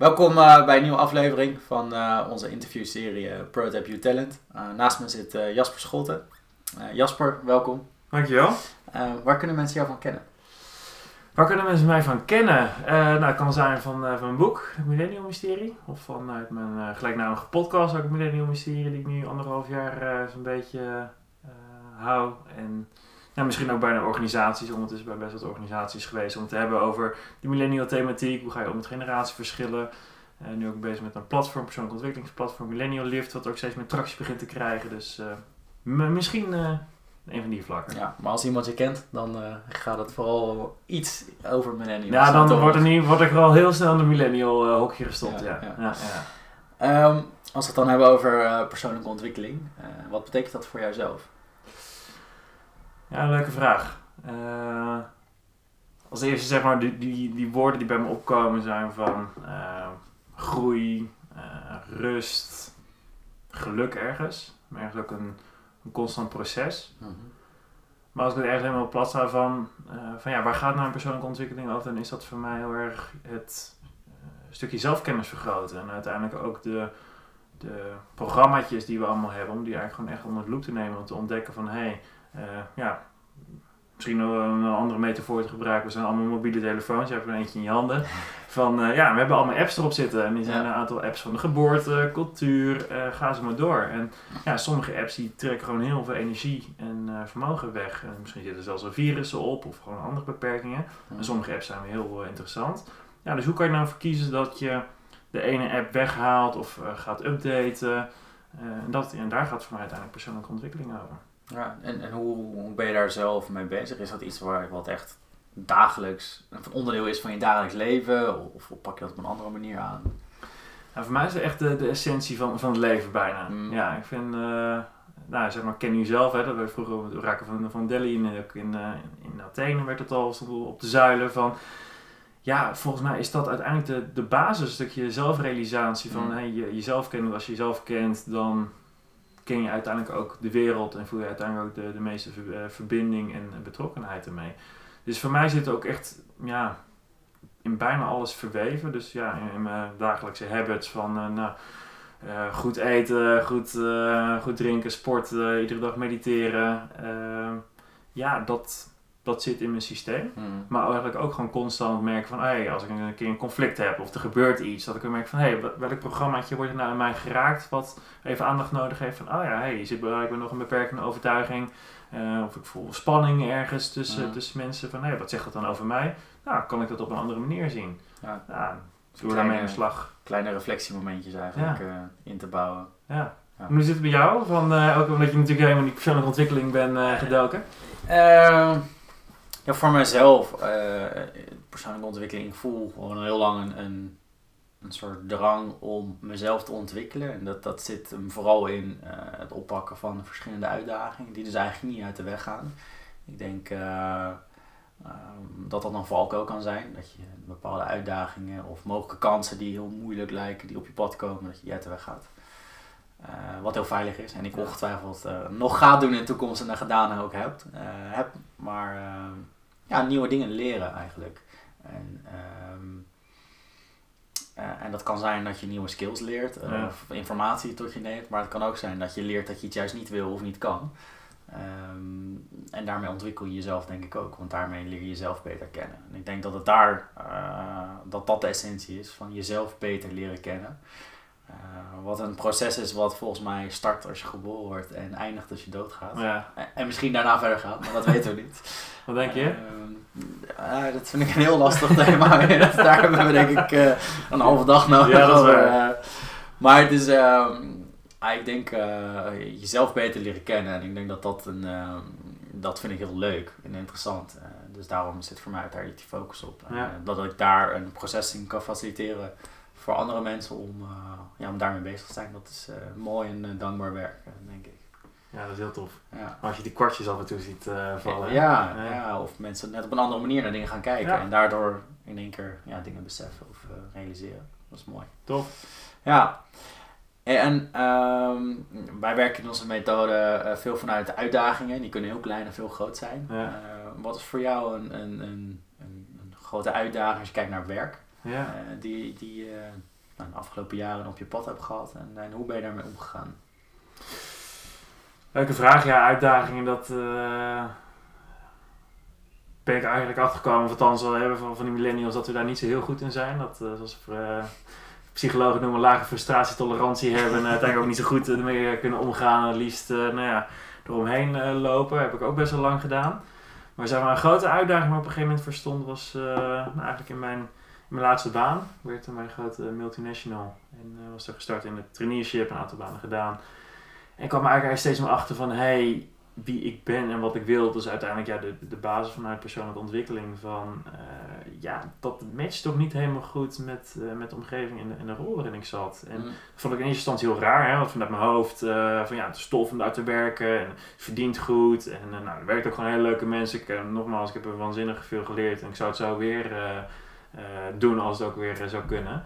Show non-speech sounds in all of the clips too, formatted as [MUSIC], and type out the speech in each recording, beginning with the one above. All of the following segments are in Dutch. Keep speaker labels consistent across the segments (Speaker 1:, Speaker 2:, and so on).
Speaker 1: Welkom uh, bij een nieuwe aflevering van uh, onze interviewserie uh, Prototype You Talent. naast me zit Jasper Scholten. Jasper, welkom.
Speaker 2: Dankjewel.
Speaker 1: waar kunnen mensen jou van kennen?
Speaker 2: Waar kunnen mensen mij van kennen? nou, het kan zijn van, van mijn boek, het Millennium Mysterie. Of vanuit mijn gelijknamige podcast, ook het Millennium Mysterie, die ik nu anderhalf jaar zo'n beetje hou. En ja, misschien ook bijna organisaties, ondertussen bij best wat organisaties geweest, om te hebben over die millennial thematiek. Hoe ga je om met generatieverschillen? Uh, nu ook bezig met een platform, persoonlijk ontwikkelingsplatform, Millennial Lift, wat ook steeds meer tractie begint te krijgen. Dus uh, misschien uh, een van die vlakken.
Speaker 1: Ja, maar als iemand je kent, dan gaat het vooral iets over millennials.
Speaker 2: Ja, dan wordt, er niet, wordt er wel heel snel in de millennial hokje gestopt. Ja, ja. ja.
Speaker 1: ja um, als we het dan hebben over persoonlijke ontwikkeling, wat betekent dat voor jouzelf?
Speaker 2: Ja, leuke vraag. Uh, als eerste zeg maar, die, die, die woorden die bij me opkomen zijn van uh, groei, uh, rust, geluk ergens. Maar ergens ook een, een constant proces. Mm -hmm. Maar als ik het ergens helemaal plat sta van, van ja, waar gaat nou een persoonlijke ontwikkeling over, dan is dat voor mij heel erg het stukje zelfkennis vergroten. En uiteindelijk ook de, de programmaatjes die we allemaal hebben, om die eigenlijk gewoon echt onder de loep te nemen. Om te ontdekken van hé, hey, ja, misschien nog een andere metafoor te gebruiken. We zijn allemaal mobiele telefoons. Je hebt er eentje in je handen. [LAUGHS] Van uh, ja, we hebben allemaal apps erop zitten. En die zijn een aantal apps van de geboorte, cultuur, uh, ga ze maar door. En ja, sommige apps die trekken gewoon heel veel energie en uh, vermogen weg. En misschien zitten er zelfs wel virussen op of gewoon andere beperkingen. En sommige apps zijn heel interessant. Ja, dus hoe kan je nou verkiezen dat je de ene app weghaalt of gaat updaten? en, dat, en daar gaat voor mij uiteindelijk persoonlijke ontwikkeling over.
Speaker 1: Ja, en, en hoe, hoe ben je daar zelf mee bezig? Is dat iets waar wat echt dagelijks een onderdeel is van je dagelijks leven? Of, pak je dat op een andere manier aan?
Speaker 2: Nou, voor mij is het echt de, de essentie van, van het leven bijna. Mm. Ja, ik vind, uh, nou zeg maar, ken je zelf, hè, dat we vroeger raken van, van Delhi in, in, uh, in Athene werd het al op de zuilen van. Ja, volgens mij is dat uiteindelijk de, de basis, dat je zelfrealisatie van mm. hey, je, jezelf kennen. Als je jezelf kent, dan ken je uiteindelijk ook de wereld en voel je uiteindelijk ook de, de meeste eh, verbinding en betrokkenheid ermee. Dus voor mij zit het ook echt ja, in bijna alles verweven. Dus ja, in, mijn dagelijkse habits van uh, nou, uh, goed eten, goed, goed drinken, sporten, iedere dag mediteren. ja, dat, dat zit in mijn systeem. Hmm. Maar eigenlijk ook gewoon constant merken van, hey, als ik een keer een conflict heb of er gebeurt iets, dat ik merk van, hé, hey, welk programmaatje wordt er nou in mij geraakt wat even aandacht nodig heeft van, oh ja, hey, je zit bij nog een beperkende overtuiging. Uh, of ik voel spanning ergens tussen, hmm. tussen mensen van, hé, hey, wat zegt dat dan over mij? Nou, kan ik dat op een andere manier zien? Ja. Nou, doe daarmee aan de slag.
Speaker 1: Kleine reflectiemomentjes eigenlijk uh, in te bouwen.
Speaker 2: Ja. ja. Hoe zit het bij jou? Van, uh, ook omdat je natuurlijk helemaal in die persoonlijke ontwikkeling bent gedoken.
Speaker 1: Ehm, ja, voor mezelf, uh, persoonlijke ontwikkeling, ik voel gewoon heel lang een, een, soort drang om mezelf te ontwikkelen. En dat, dat zit vooral in uh, het oppakken van verschillende uitdagingen, die dus eigenlijk niet uit de weg gaan. Ik denk uh, dat dat een valkuil kan zijn, dat je bepaalde uitdagingen of mogelijke kansen die heel moeilijk lijken, die op je pad komen, dat je uit de weg gaat. Uh, wat heel veilig is en ik ongetwijfeld uh, nog gaat doen in de toekomst en dat gedaan ook heb. Uh, heb maar ja, nieuwe dingen leren eigenlijk. En, um, en dat kan zijn dat je nieuwe skills leert of informatie tot je neemt, maar het kan ook zijn dat je leert dat je het juist niet wil of niet kan. Um, en daarmee ontwikkel je jezelf denk ik ook, want daarmee leer je jezelf beter kennen. En ik denk dat het daar, dat dat de essentie is, van jezelf beter leren kennen. Uh, wat een proces is wat volgens mij start als je geboren wordt en eindigt als je doodgaat. Ja. En, misschien daarna verder gaat, maar dat weten we niet. [LAUGHS]
Speaker 2: Wat denk je?
Speaker 1: Uh, dat vind ik een heel lastig thema. [LAUGHS] Daar hebben we denk ik uh, een halve dag nodig. Ja, dat is maar het is, ehm, ik denk jezelf beter leren kennen. En ik denk dat dat een, ehm, dat vind ik heel leuk en interessant. dus daarom zit voor mij daar die focus op. Ja. dat ik daar een proces in kan faciliteren voor andere mensen om, uh, ja, om daarmee bezig te zijn. Dat is uh, mooi en uh, dankbaar werk, denk ik.
Speaker 2: Ja, dat is heel tof. Ja. Als je die kwartjes af en toe ziet vallen.
Speaker 1: Ja, ja, ja, of mensen net op een andere manier naar dingen gaan kijken. En daardoor in één keer ja, dingen beseffen of realiseren. Dat is mooi.
Speaker 2: Tof.
Speaker 1: Ja. En um, wij werken in onze methode veel vanuit de uitdagingen. Die kunnen heel klein en veel groot zijn. wat is voor jou een, een, een, een, grote uitdaging als je kijkt naar werk?
Speaker 2: Ja.
Speaker 1: eh, die, die je nou, de afgelopen jaren op je pad hebt gehad. En, en hoe ben je daarmee omgegaan?
Speaker 2: Leuke vraag, ja, uitdagingen, dat eh, ben ik eigenlijk achtergekomen, of althans wel hebben van, van die millennials, dat we daar niet zo heel goed in zijn. Dat, eh, zoals eh, psychologen noemen, lage frustratietolerantie hebben en uiteindelijk ook niet zo goed ermee kunnen omgaan. Het liefst, eh, nou ja, eromheen eh, lopen, heb ik ook best wel lang gedaan. Maar zeg maar, een grote uitdaging waar ik op een gegeven moment voor stond, was eh, nou, eigenlijk in mijn, mijn laatste baan. Werkte bij een grote multinational en eh, was er gestart in het traineeship, een aantal banen gedaan. En ik kwam eigenlijk steeds meer achter van, hey, wie ik ben en wat ik wil. Dus uiteindelijk ja, de, de basis vanuit persoonlijke ontwikkeling van, eh, ja, dat matcht toch niet helemaal goed met, eh, met de omgeving en de, en de rol waarin ik zat. En
Speaker 1: Mm.
Speaker 2: dat vond ik in eerste instantie heel raar, hè, want vanuit mijn hoofd, van ja, het is tof om daar te werken en het verdient goed. En nou, er werken ook gewoon hele leuke mensen. Ik, nogmaals, ik heb er waanzinnig veel geleerd en ik zou het zo weer doen als het ook weer eh, zou kunnen.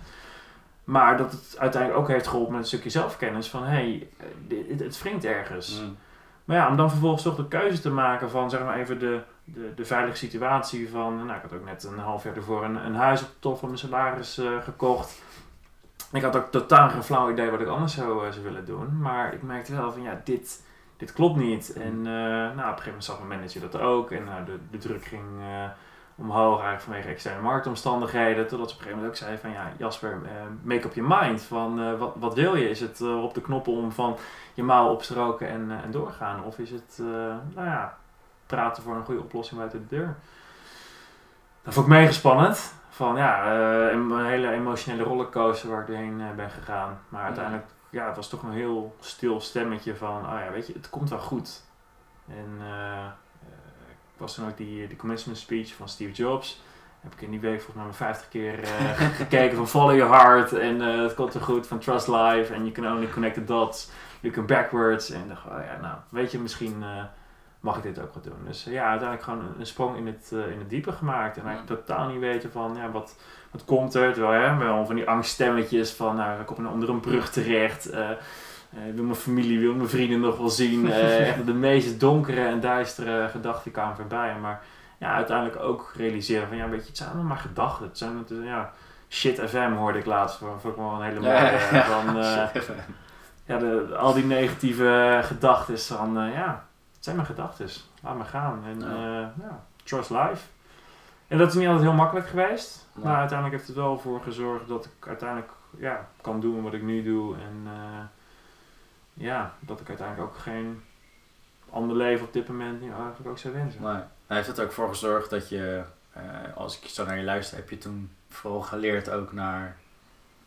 Speaker 2: Maar dat het uiteindelijk ook heeft geholpen met een stukje zelfkennis van, hé, hey, eh, dit- het, wringt ergens.
Speaker 1: Mm.
Speaker 2: Maar ja, om dan vervolgens toch de keuze te maken van zeg maar even de, de, de veilige situatie van, nou ik had ook net een half jaar ervoor een, een huis op de top van mijn salaris eh, gekocht. Ik had ook totaal geen flauw idee wat ik anders zou, eh, zou willen doen. Maar ik merkte wel van ja, dit, dit klopt niet. En eh, nou, op een gegeven moment zag mijn manager dat ook. En nou, de, de druk ging eh, omhoog eigenlijk vanwege externe marktomstandigheden. Totdat ze op een gegeven moment ook zei van ja, Jasper, eh, make up your mind. Van eh, wat, wat wil je? Is het eh, op de knoppen om van je mouw opstroken en, en doorgaan? Of is het, nou ja, praten voor een goede oplossing buiten de deur? Dat vond ik mega spannend. Van ja, een hele emotionele rollercoaster waar ik doorheen ben gegaan. Maar uiteindelijk, ja, het was toch een heel stil stemmetje van, oh ja, weet je, het komt wel goed. En ik was toen ook die, die commencement speech van Steve Jobs. Heb ik in die week volgens mij maar 50 keer eh, [LAUGHS] gekeken van Follow Your Heart en eh, het komt er goed van Trust Life en You Can Only Connect the Dots, You Can Backwards. En dacht, oh ja, nou, weet je, misschien eh, mag ik dit ook wat doen. Dus eh, ja, uiteindelijk gewoon een, een sprong in het, eh, in het diepe gemaakt. En eigenlijk totaal niet weten van, ja, wat, wat komt er? Terwijl, hè, wel van die angststemmetjes van, nou, ik kom onder een brug terecht. Eh, eh, wil mijn familie, wil mijn vrienden nog wel zien. [LAUGHS] Eh, echt de meest donkere en duistere gedachten kwamen voorbij. Maar ja, uiteindelijk ook realiseren van, ja, weet je, het zijn allemaal maar gedachten. Het zijn, het, is, ja, shit FM hoorde ik laatst. Vond vond ik wel een hele mooie.
Speaker 1: Ja,
Speaker 2: eh,
Speaker 1: ja.
Speaker 2: Van, eh, [LAUGHS] ja, de, al die negatieve gedachten van, eh, ja, het zijn maar gedachten. Laat maar gaan. En
Speaker 1: Ja.
Speaker 2: trust life. En dat is niet altijd heel makkelijk geweest. Maar uiteindelijk heeft het wel voor gezorgd dat ik uiteindelijk ja, kan doen wat ik nu doe. En eh, ja, dat ik uiteindelijk ook geen ander leven op dit moment niet eigenlijk ook zou wensen.
Speaker 1: Nee. Hij heeft er ook voor gezorgd dat je, eh, als ik zo naar je luister, heb je toen vooral geleerd ook naar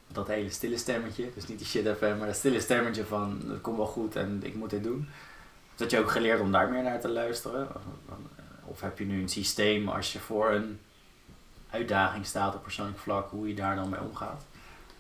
Speaker 1: dat hele stille stemmetje. Dus niet die shit FM, maar dat stille stemmetje van het komt wel goed en ik moet dit doen. Dat je ook geleerd om daar meer naar te luisteren. Of heb je nu een systeem als je voor een uitdaging staat op persoonlijk vlak, hoe je daar dan mee omgaat?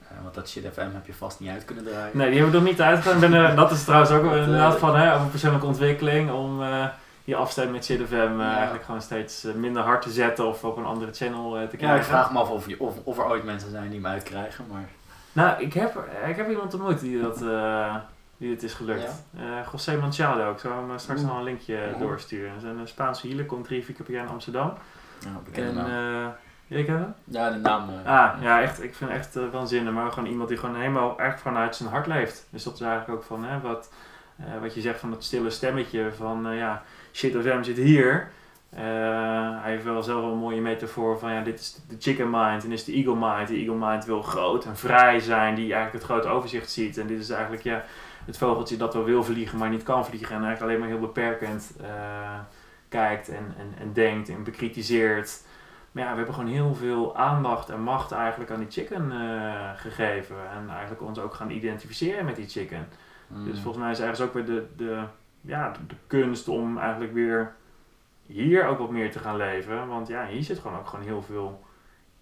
Speaker 1: Eh, want dat shit FM heb je vast niet uit kunnen draaien.
Speaker 2: Nee, die hebben we nog niet uitgegaan. Ik ben, eh, dat is trouwens ook
Speaker 1: eh,
Speaker 2: inderdaad van hè, over persoonlijke ontwikkeling. Om eh die afstem met eh,
Speaker 1: Ja.
Speaker 2: eigenlijk gewoon steeds eh, minder hard te zetten of op een andere channel eh, te
Speaker 1: Ja,
Speaker 2: krijgen.
Speaker 1: ik vraag me af of, je, of, of er ooit mensen zijn die me uitkrijgen, maar...
Speaker 2: Nou, ik heb, ik heb iemand ontmoet die, dat, eh, die het is gelukt. Eh José Manchado, ik zal hem eh, straks nog een linkje
Speaker 1: Ja.
Speaker 2: doorsturen. Dat is een eh, Spaanse healer, komt drie, vier keer per jaar in Amsterdam.
Speaker 1: Ja,
Speaker 2: En, eh jij kent hem?
Speaker 1: Ja, de naam. eh,
Speaker 2: Ah, ja, echt, ik vind het echt uh, waanzinnig. Maar gewoon iemand die gewoon helemaal echt vanuit zijn hart leeft. Dus dat is eigenlijk ook van, hè, wat, eh, wat je zegt van dat stille stemmetje van, ja, shit of hem zit hier. Hij heeft wel zelf wel een mooie metafoor van, ja, dit is de chicken mind en dit is de eagle mind. De eagle mind wil groot en vrij zijn, die eigenlijk het grote overzicht ziet. En dit is eigenlijk, ja, het vogeltje dat wel wil vliegen, maar niet kan vliegen. En eigenlijk alleen maar heel beperkend kijkt en, en, en denkt en bekritiseert. Maar ja, we hebben gewoon heel veel aandacht en macht eigenlijk aan die chicken eh, gegeven. En eigenlijk ons ook gaan identificeren met die chicken.
Speaker 1: mm.
Speaker 2: Dus volgens mij is ergens ook weer de, de, ja, de, de kunst om eigenlijk weer hier ook wat meer te gaan leven. Want ja, hier zit gewoon ook gewoon heel veel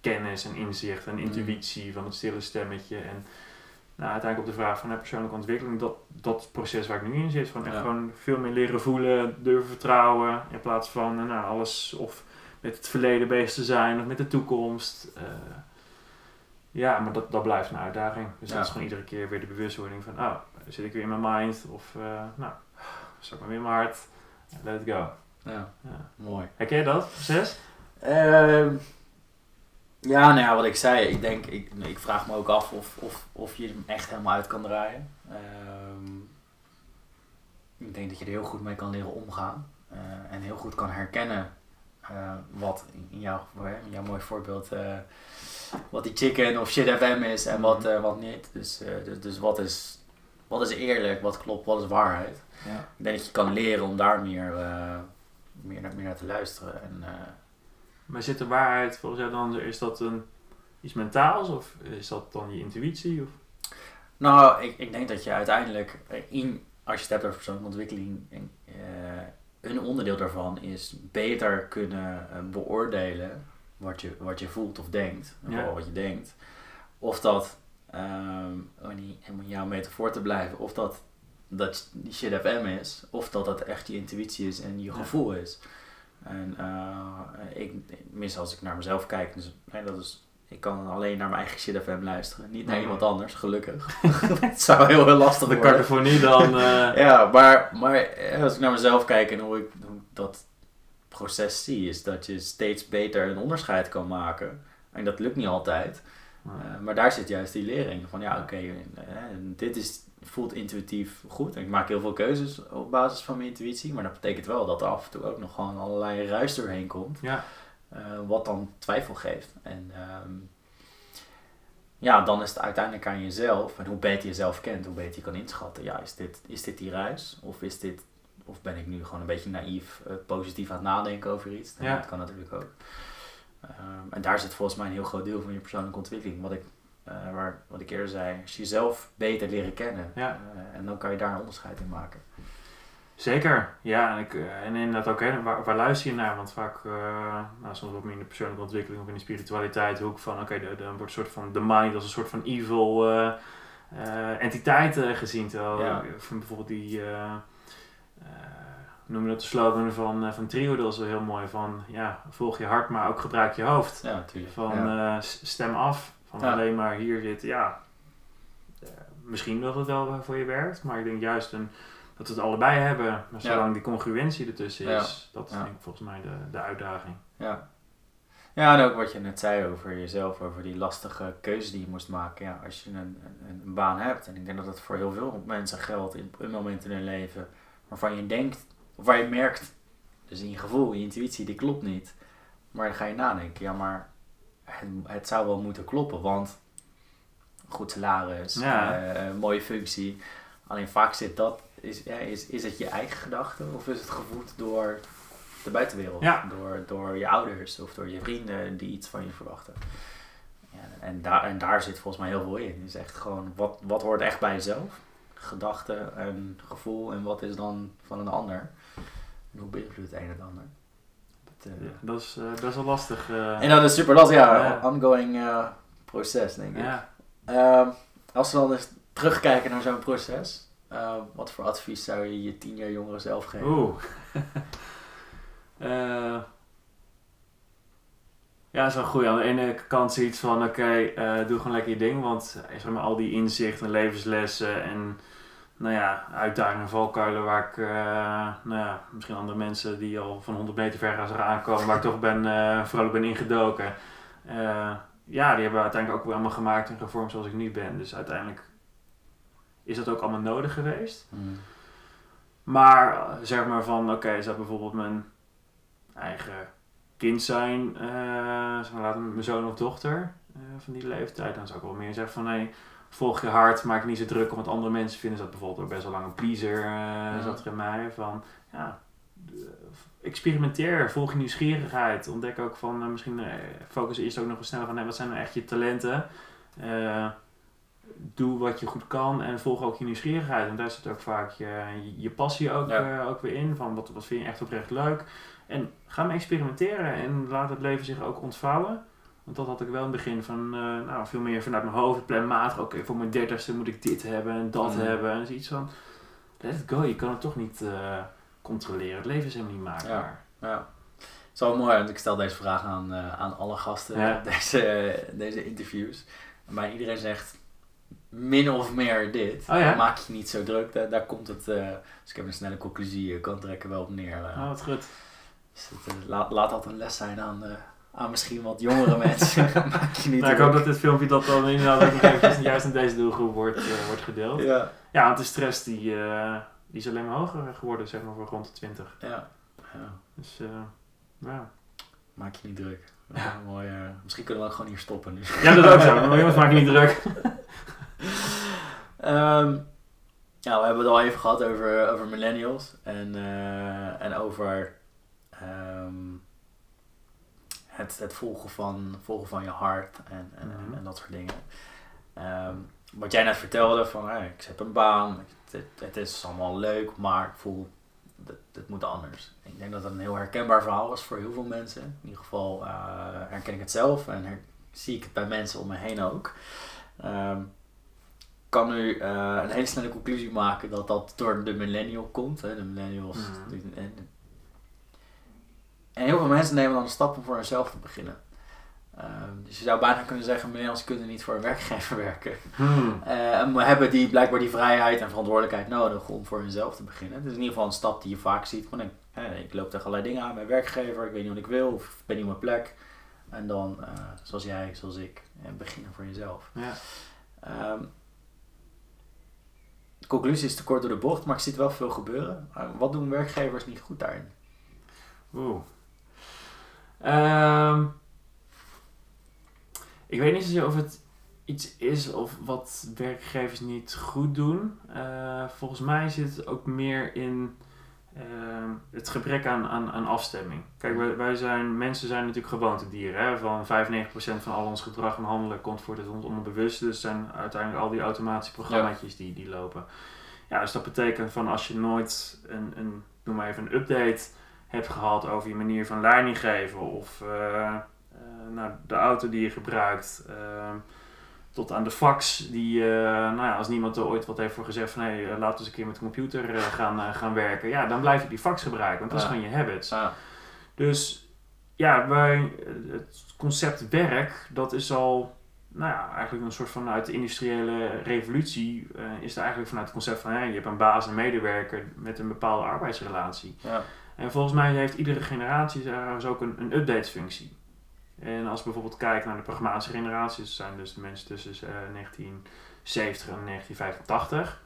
Speaker 2: kennis en inzicht en
Speaker 1: Mm.
Speaker 2: intuïtie van het stille stemmetje. En nou, uiteindelijk op de vraag van hè, persoonlijke ontwikkeling, dat, dat proces waar ik nu in zit. Van echt
Speaker 1: Ja.
Speaker 2: gewoon veel meer leren voelen, durven vertrouwen. In plaats van eh, nou, alles of met het verleden bezig te zijn of met de toekomst. Eh, ja, maar dat, dat blijft een uitdaging. Dus
Speaker 1: Ja.
Speaker 2: dat is gewoon iedere keer weer de bewustwording van, oh, zit ik weer in mijn mind? Of, eh, nou, zak maar weer in mijn hart. Let it go.
Speaker 1: Ja,
Speaker 2: Ja.
Speaker 1: mooi.
Speaker 2: Herken je dat proces?
Speaker 1: Ehm, Ja, nou ja, wat ik zei, ik denk, ik, ik vraag me ook af of, of, of je hem echt helemaal uit kan draaien. Ehm, ik denk dat je er heel goed mee kan leren omgaan. eh, en heel goed kan herkennen eh, wat in jouw, in jouw mooi voorbeeld, eh, wat die chicken of shit FM is en wat, eh, wat niet. Dus, dus, dus wat, is, wat is eerlijk, wat klopt, wat is waarheid.
Speaker 2: Ja.
Speaker 1: Ik denk dat je kan leren om daar meer, meer, naar, meer naar te luisteren. En,
Speaker 2: Maar zit de waarheid volgens jou dan, is dat een, iets mentaals of is dat dan je intuïtie? Of?
Speaker 1: Nou, ik, ik denk dat je uiteindelijk, in, als je het hebt over persoonlijke ontwikkeling, een onderdeel daarvan is beter kunnen eh, beoordelen wat je, wat je voelt of denkt. En
Speaker 2: Ja.
Speaker 1: vooral wat je denkt. Of dat, ehm, om in jouw metafoor te blijven, of dat, dat die shit FM is, of dat dat echt je intuïtie is en je
Speaker 2: Ja.
Speaker 1: gevoel is. En eh, ik, mis als ik naar mezelf kijk, dus, nee, dat is ik kan alleen naar mijn eigen shit FM luisteren. Niet naar
Speaker 2: Mhm.
Speaker 1: iemand anders, gelukkig. [LAUGHS] Het zou heel, heel lastig
Speaker 2: De cacophonie dan... [LAUGHS] eh,
Speaker 1: Ja, maar, maar eh, als ik naar mezelf kijk en hoe ik, hoe dat proces zie, is dat je steeds beter een onderscheid kan maken. En dat lukt niet altijd. Eh, maar daar zit juist die lering van ja, oké, dit is, voelt intuïtief goed. En ik maak heel veel keuzes op basis van mijn intuïtie. Maar dat betekent wel dat er af en toe ook nog gewoon allerlei ruis doorheen komt.
Speaker 2: ja.
Speaker 1: Eh, wat dan twijfel geeft. En ehm, ja, dan is het uiteindelijk aan jezelf. En hoe beter je jezelf kent, hoe beter je kan inschatten. Ja, is dit, is dit die ruis? Of, is dit, of ben ik nu gewoon een beetje naïef, eh, positief aan het nadenken over iets?
Speaker 2: Ja.
Speaker 1: Dat kan natuurlijk ook. Ehm, en daar zit volgens mij een heel groot deel van je persoonlijke ontwikkeling. Wat ik, eh, waar, wat ik eerder zei, als je jezelf beter leren kennen.
Speaker 2: Ja.
Speaker 1: en dan kan je daar een onderscheid in maken.
Speaker 2: Zeker, ja. En, ik, eh, en inderdaad ook, hè, waar, waar luister je naar? Want vaak, eh, nou, soms wat meer in de persoonlijke ontwikkeling of in de spiritualiteit ook van, oké, dan wordt een soort van de mind als een soort van evil eh, entiteit gezien. Terwijl
Speaker 1: Ja.
Speaker 2: bijvoorbeeld die, noem je dat, de slogan van, van Trio, dat is wel heel mooi van, ja, volg je hart, maar ook gebruik je hoofd.
Speaker 1: Ja, natuurlijk.
Speaker 2: Van
Speaker 1: ja.
Speaker 2: stem af. Van
Speaker 1: Ja.
Speaker 2: alleen maar hier zitten, ja. misschien dat het wel voor je werkt, maar ik denk juist een, dat we het allebei hebben. Maar
Speaker 1: Ja.
Speaker 2: zolang die congruentie ertussen
Speaker 1: Ja.
Speaker 2: is, dat is
Speaker 1: Ja.
Speaker 2: denk ik volgens mij de, de uitdaging.
Speaker 1: Ja. Ja, en ook wat je net zei over jezelf, over die lastige keuzes die je moest maken. Ja, als je een, een, een baan hebt, en ik denk dat dat voor heel veel mensen geldt in een moment in hun leven, waarvan je denkt, of waar je merkt, dus in je gevoel, je intuïtie, die klopt niet. Maar dan ga je nadenken, ja, maar het, het zou wel moeten kloppen, want goed salaris,
Speaker 2: Ja.
Speaker 1: eh, mooie functie. Alleen vaak zit dat, is, ja, is, is het je eigen gedachte of is het gevoed door de buitenwereld?
Speaker 2: Ja.
Speaker 1: Door, door je ouders of door je vrienden die iets van je verwachten. Ja, en, daar, en daar zit volgens mij heel veel in. Is echt gewoon, wat, wat hoort echt bij jezelf? Gedachten en gevoel en wat is dan van een ander? En hoe beïnvloedt het een het ander? Dat,
Speaker 2: Ja, dat is eh, best wel lastig. eh.
Speaker 1: En dat is super lastig, ja, ongoing proces denk ik.
Speaker 2: ja.
Speaker 1: Ehm, als we dan eens terugkijken naar zo'n proces, eh, wat voor advies zou je je tien jaar jongere zelf geven?
Speaker 2: Oeh. [LAUGHS] Eh, ja, dat is wel goed. Aan de ene kant zoiets van, oké, eh, doe gewoon lekker je ding. Want zeg maar, al die inzichten, levenslessen en nou ja, uitdagingen en valkuilen waar ik, nou ja, misschien andere mensen die al van 100 meter ver gaan aankomen, waar ik toch ben, vrolijk ben ingedoken. Ja, die hebben we uiteindelijk ook weer allemaal gemaakt en gevormd zoals ik nu ben. Dus uiteindelijk is dat ook allemaal nodig geweest.
Speaker 1: Hmm.
Speaker 2: Maar eh, zeg maar van, oké, zou bijvoorbeeld mijn eigen kind zijn, eh zeg maar, laten mijn zoon of dochter eh, van die leeftijd, dan zou ik wel meer zeggen van, nee, volg je hart, maak je niet zo druk om wat andere mensen vinden. Zat bijvoorbeeld ook best wel lang een pleaser, zat er in mij van, ja, experimenteer, volg je nieuwsgierigheid, ontdek ook van, misschien focus eerst ook nog wat sneller van, nee, wat zijn nou echt je talenten? Doe wat je goed kan en volg ook je nieuwsgierigheid. En daar zit ook vaak je, je passie ook,
Speaker 1: Ja.
Speaker 2: eh, ook weer in. Van wat, wat vind je echt oprecht leuk. En ga maar experimenteren en laat het leven zich ook ontvouwen. Want dat had ik wel in het begin van, eh, nou, veel meer vanuit mijn hoofd, planmatig. Oké, voor mijn dertigste moet ik dit hebben en dat
Speaker 1: Mhm.
Speaker 2: hebben. En zoiets van, let it go. Je kan het toch niet eh, controleren. Het leven is helemaal niet maakbaar.
Speaker 1: Ja. Het is wel mooi, want ik stel deze vraag aan, aan alle gasten
Speaker 2: Ja.
Speaker 1: deze, deze interviews. Maar iedereen zegt min of meer dit.
Speaker 2: Oh ja?
Speaker 1: Maak je niet zo druk, daar, daar komt het. eh, dus ik heb een snelle conclusie, je kan trekken wel op neer. eh.
Speaker 2: Oh, wat goed.
Speaker 1: Dus het, eh, laat, laat dat een les zijn aan, eh, aan misschien wat jongere [LAUGHS] mensen, [LAUGHS] maak je niet
Speaker 2: Nou, ik hoop dat dit filmpje dat dan inderdaad ook nog eventjes juist in deze doelgroep wordt, eh, wordt gedeeld.
Speaker 1: Ja,
Speaker 2: Ja, want de stress die, eh, die is alleen maar hoger geworden, zeg maar, voor rond de 20.
Speaker 1: ja. ja.
Speaker 2: Dus eh, ja.
Speaker 1: Maak je niet druk. Ja, mooi, eh, misschien kunnen we ook gewoon hier stoppen nu.
Speaker 2: ja, dat ook zo. Maar [LAUGHS] jongens, maak je niet druk. [LAUGHS]
Speaker 1: Ehm, ja, we hebben het al even gehad over, over millennials en, eh, en over ehm, het, het volgen, van, volgen van je hart en, en,
Speaker 2: Mhm.
Speaker 1: en dat soort dingen. Ehm, wat jij net vertelde van hey, ik heb een baan, het, het is allemaal leuk, maar ik voel dat het moet anders. Ik denk dat dat een heel herkenbaar verhaal is voor heel veel mensen. In ieder geval eh, herken ik het zelf en her- zie ik het bij mensen om me heen ook. Kan nu eh, een hele snelle conclusie maken dat dat door de millennial komt. Hè? De millennials.
Speaker 2: Mhm.
Speaker 1: die- en, en heel veel mensen nemen dan de stap om voor hunzelf te beginnen. Ehm, dus je zou bijna kunnen zeggen, millennials kunnen niet voor een werkgever [LAUGHS] werken. Eh, maar hebben die blijkbaar die vrijheid en verantwoordelijkheid nodig om voor hunzelf te beginnen. Het is in ieder geval een stap die je vaak ziet. Van, ik, eh, ik loop tegen allerlei dingen aan, mijn werkgever, ik weet niet wat ik wil, of ik ben niet op mijn plek. En dan, zoals jij, zoals ik, beginnen voor jezelf.
Speaker 2: Ja.
Speaker 1: Ehm, conclusie is te kort door de bocht, maar ik zie het wel veel gebeuren. Wat doen werkgevers niet goed daarin?
Speaker 2: Oeh. Ehm, ik weet niet zozeer of het iets is of wat werkgevers niet goed doen. Eh, volgens mij zit het ook meer in het gebrek aan, aan, aan afstemming. Kijk, wij, wij zijn, mensen zijn natuurlijk gewoontedieren. Hè? Van 95% van al ons gedrag en handelen komt voor het onderbewust. Dus zijn uiteindelijk al die automatische programmaatjes die, die lopen. Ja, dus dat betekent van als je nooit een, een noem maar even een update hebt gehad over je manier van leiding geven of eh, eh, nou, de auto die je gebruikt, eh, tot aan de fax die, eh, nou ja, als niemand er ooit wat heeft voor gezegd van hé, hey, laten we eens een keer met de computer eh, gaan, eh, gaan werken, ja, dan blijf je die fax gebruiken, want dat is
Speaker 1: Ja.
Speaker 2: gewoon je habits.
Speaker 1: Ah,
Speaker 2: Dus ja, wij, het concept werk, dat is al, nou ja, eigenlijk een soort van uit de industriële revolutie, eh, is er eigenlijk vanuit het concept van, je hebt een baas en medewerker met een bepaalde arbeidsrelatie.
Speaker 1: ja.
Speaker 2: En volgens mij heeft iedere generatie daar ook een, een update-functie. En als we bijvoorbeeld kijken naar de pragmatische generaties, dat zijn dus de mensen tussen eh, 1970 en 1985.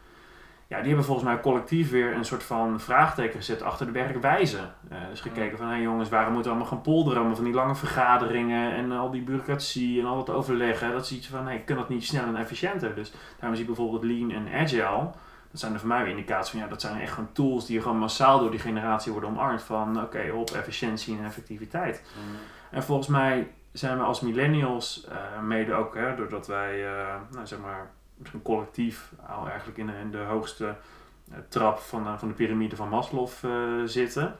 Speaker 2: Ja, die hebben volgens mij collectief weer een soort van vraagteken gezet achter de werkwijze. Eh, dus gekeken van, hé jongens, waarom moeten we allemaal gaan polderen? Allemaal van die lange vergaderingen en al die bureaucratie en al dat overleggen. Dat is iets van, hé, kan dat niet snel en efficiënter? Dus daarom zie je bijvoorbeeld Lean en Agile. Dat zijn er voor mij weer indicaties van, ja, dat zijn echt gewoon tools die gewoon massaal door die generatie worden omarmd. Van, oké, op efficiëntie en effectiviteit.
Speaker 1: Mm,
Speaker 2: En volgens mij zijn we als millennials, eh, mede ook hè, doordat wij, eh, nou, zeg maar, misschien collectief al eigenlijk in in de hoogste eh, trap van, van de piramide van Maslow zitten,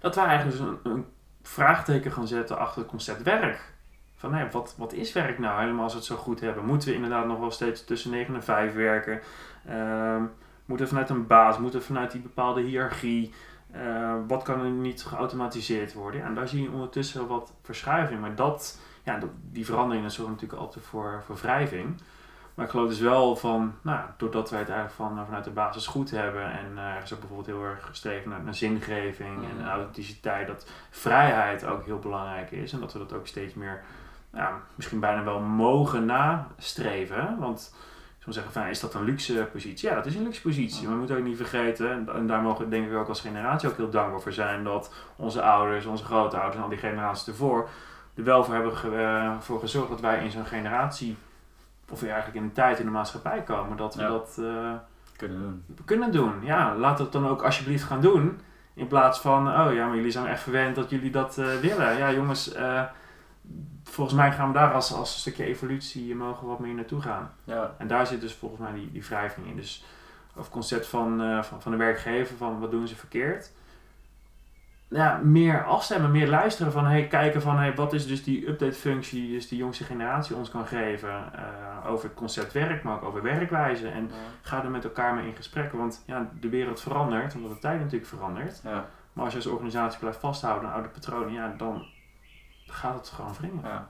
Speaker 2: dat wij eigenlijk dus een, een vraagteken gaan zetten achter het concept werk. Van wat, wat is werk nou helemaal als we het zo goed hebben? Moeten we inderdaad nog wel steeds tussen 9 en 5 werken? Ehm, moeten we vanuit een baas? Moeten we vanuit die bepaalde hiërarchie? Eh, wat kan er niet geautomatiseerd worden? Ja, en daar zie je ondertussen wat verschuiving. Maar dat, ja, die veranderingen zorgen natuurlijk altijd voor, voor wrijving. Maar ik geloof dus wel van, nou, doordat wij het eigenlijk van, vanuit de basis goed hebben en eh, er is ook bijvoorbeeld heel erg gestreven naar, naar zingeving en authenticiteit, dat vrijheid ook heel belangrijk is en dat we dat ook steeds meer, misschien bijna wel mogen nastreven. Want zeggen, van, is dat een luxe positie? Ja, dat is een luxe positie. Maar we moeten ook niet vergeten, en, en daar mogen we denk ik ook als generatie ook heel dankbaar voor zijn, dat onze ouders, onze grootouders en al die generaties ervoor er wel voor hebben ge- eh, voor gezorgd dat wij in zo'n generatie, of eigenlijk in een tijd in de maatschappij komen, dat we
Speaker 1: Ja.
Speaker 2: dat eh,
Speaker 1: Kunnen doen.
Speaker 2: kunnen doen. Ja, laat het dan ook alsjeblieft gaan doen. In plaats van, oh ja, maar jullie zijn echt verwend dat jullie dat eh, willen. Ja, jongens, volgens mij gaan we daar als, als een stukje evolutie, mogen we wat meer naartoe gaan.
Speaker 1: Ja.
Speaker 2: En daar zit dus volgens mij die, die wrijving in. Dus het concept van, eh, van, van de werkgever, van wat doen ze verkeerd. Ja, meer afstemmen, meer luisteren van, hey, kijken van, hey, wat is dus die update functie, dus die jongste generatie ons kan geven eh, over het concept werk, maar ook over werkwijze. En ga er met elkaar mee in gesprek, want ja, de wereld verandert, omdat de tijd natuurlijk verandert.
Speaker 1: Ja.
Speaker 2: Maar als je als organisatie blijft vasthouden aan oude patronen, ja, dan gaat het gewoon wringen.
Speaker 1: Ja.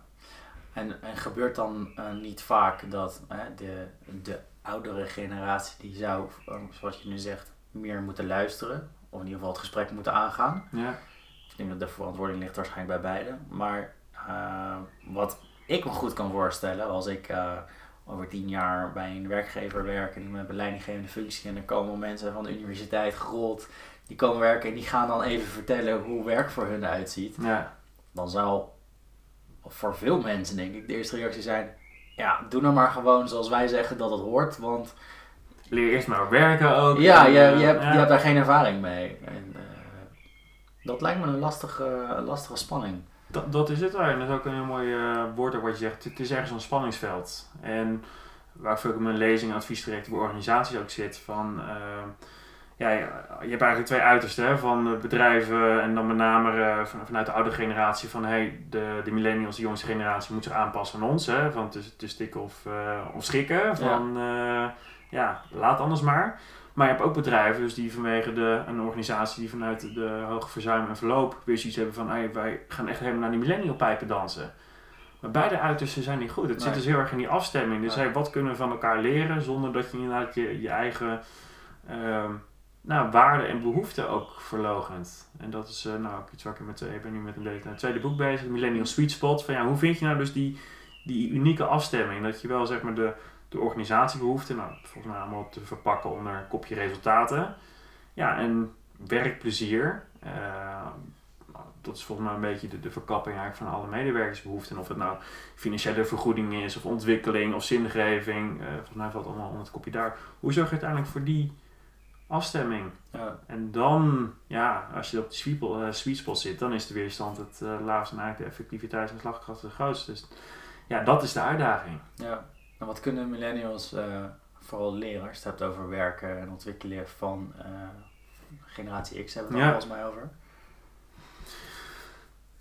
Speaker 1: En, en gebeurt dan eh, niet vaak dat eh, de, de oudere generatie die zou, eh, zoals je nu zegt, meer moeten luisteren, of in ieder geval het gesprek moeten aangaan,
Speaker 2: Ja.
Speaker 1: denk dat de verantwoording ligt waarschijnlijk bij beide. Maar uh, wat ik me goed kan voorstellen als ik uh, over tien jaar bij een werkgever werk en met een leidinggevende functie en er komen mensen van de universiteit gerold, die komen werken en die gaan dan even vertellen hoe werk voor hun eruit ziet. Ja. Dan zal voor veel mensen denk ik de eerste reactie zijn, ja, doe nou maar gewoon zoals wij zeggen dat het hoort, want...
Speaker 2: Leer eerst maar werken ook.
Speaker 1: Ja, je, je, hebt, je hebt daar geen ervaring mee. En, uh, dat lijkt me een lastige, lastige spanning.
Speaker 2: Dat, dat is het. En dat is ook een heel mooi uh, woord wat je zegt. Het is ergens een spanningsveld. En waar veel in mijn lezing en adviesdirectie bij organisaties ook zit. Van, ja, je hebt eigenlijk twee uitersten hè, van bedrijven en dan met name uh, van, vanuit de oude generatie van hey, de, de millennials, de jongste generatie, moet zich aanpassen aan ons. Hè, van te, te stikken of, uh, of schikken. Van ja. Uh, ja, laat anders maar. Maar je hebt ook bedrijven dus die vanwege de, een organisatie die vanuit de hoge verzuim en verloop weer zoiets hebben van hey, wij gaan echt helemaal naar die millennial pijpen dansen. Maar beide uitersten zijn niet goed. Het zit dus heel erg in die afstemming. Dus hey, wat kunnen we van elkaar leren zonder dat je inderdaad je, je eigen uh, nou, waarden en behoeften ook verlogent. En dat is uh, nou ook iets waar ik met, ik ben nu met een beetje het tweede boek bezig, Millennial Sweet Spot. Van ja, hoe vind je nou dus die, die unieke afstemming? Dat je wel zeg maar de, de organisatiebehoeften, nou volgens mij allemaal te verpakken onder een kopje resultaten. Ja, en werkplezier. Uh, dat is volgens mij een beetje de, de verkapping eigenlijk van alle medewerkersbehoeften. En of het nou financiële vergoeding is, of ontwikkeling, of zingeving. Uh, volgens mij valt allemaal onder het kopje daar. Hoe zorg je uiteindelijk voor die afstemming. Ja. En dan, ja, als je op de sweet, uh, sweet spot zit, dan is de weerstand het uh, laagste en eigenlijk de effectiviteit en slagkracht het grootste. Dus ja, dat is de uitdaging.
Speaker 1: Ja, en wat kunnen millennials uh, vooral leren als je het hebt over werken en ontwikkelen van generatie X, hebben we het ja. volgens mij over?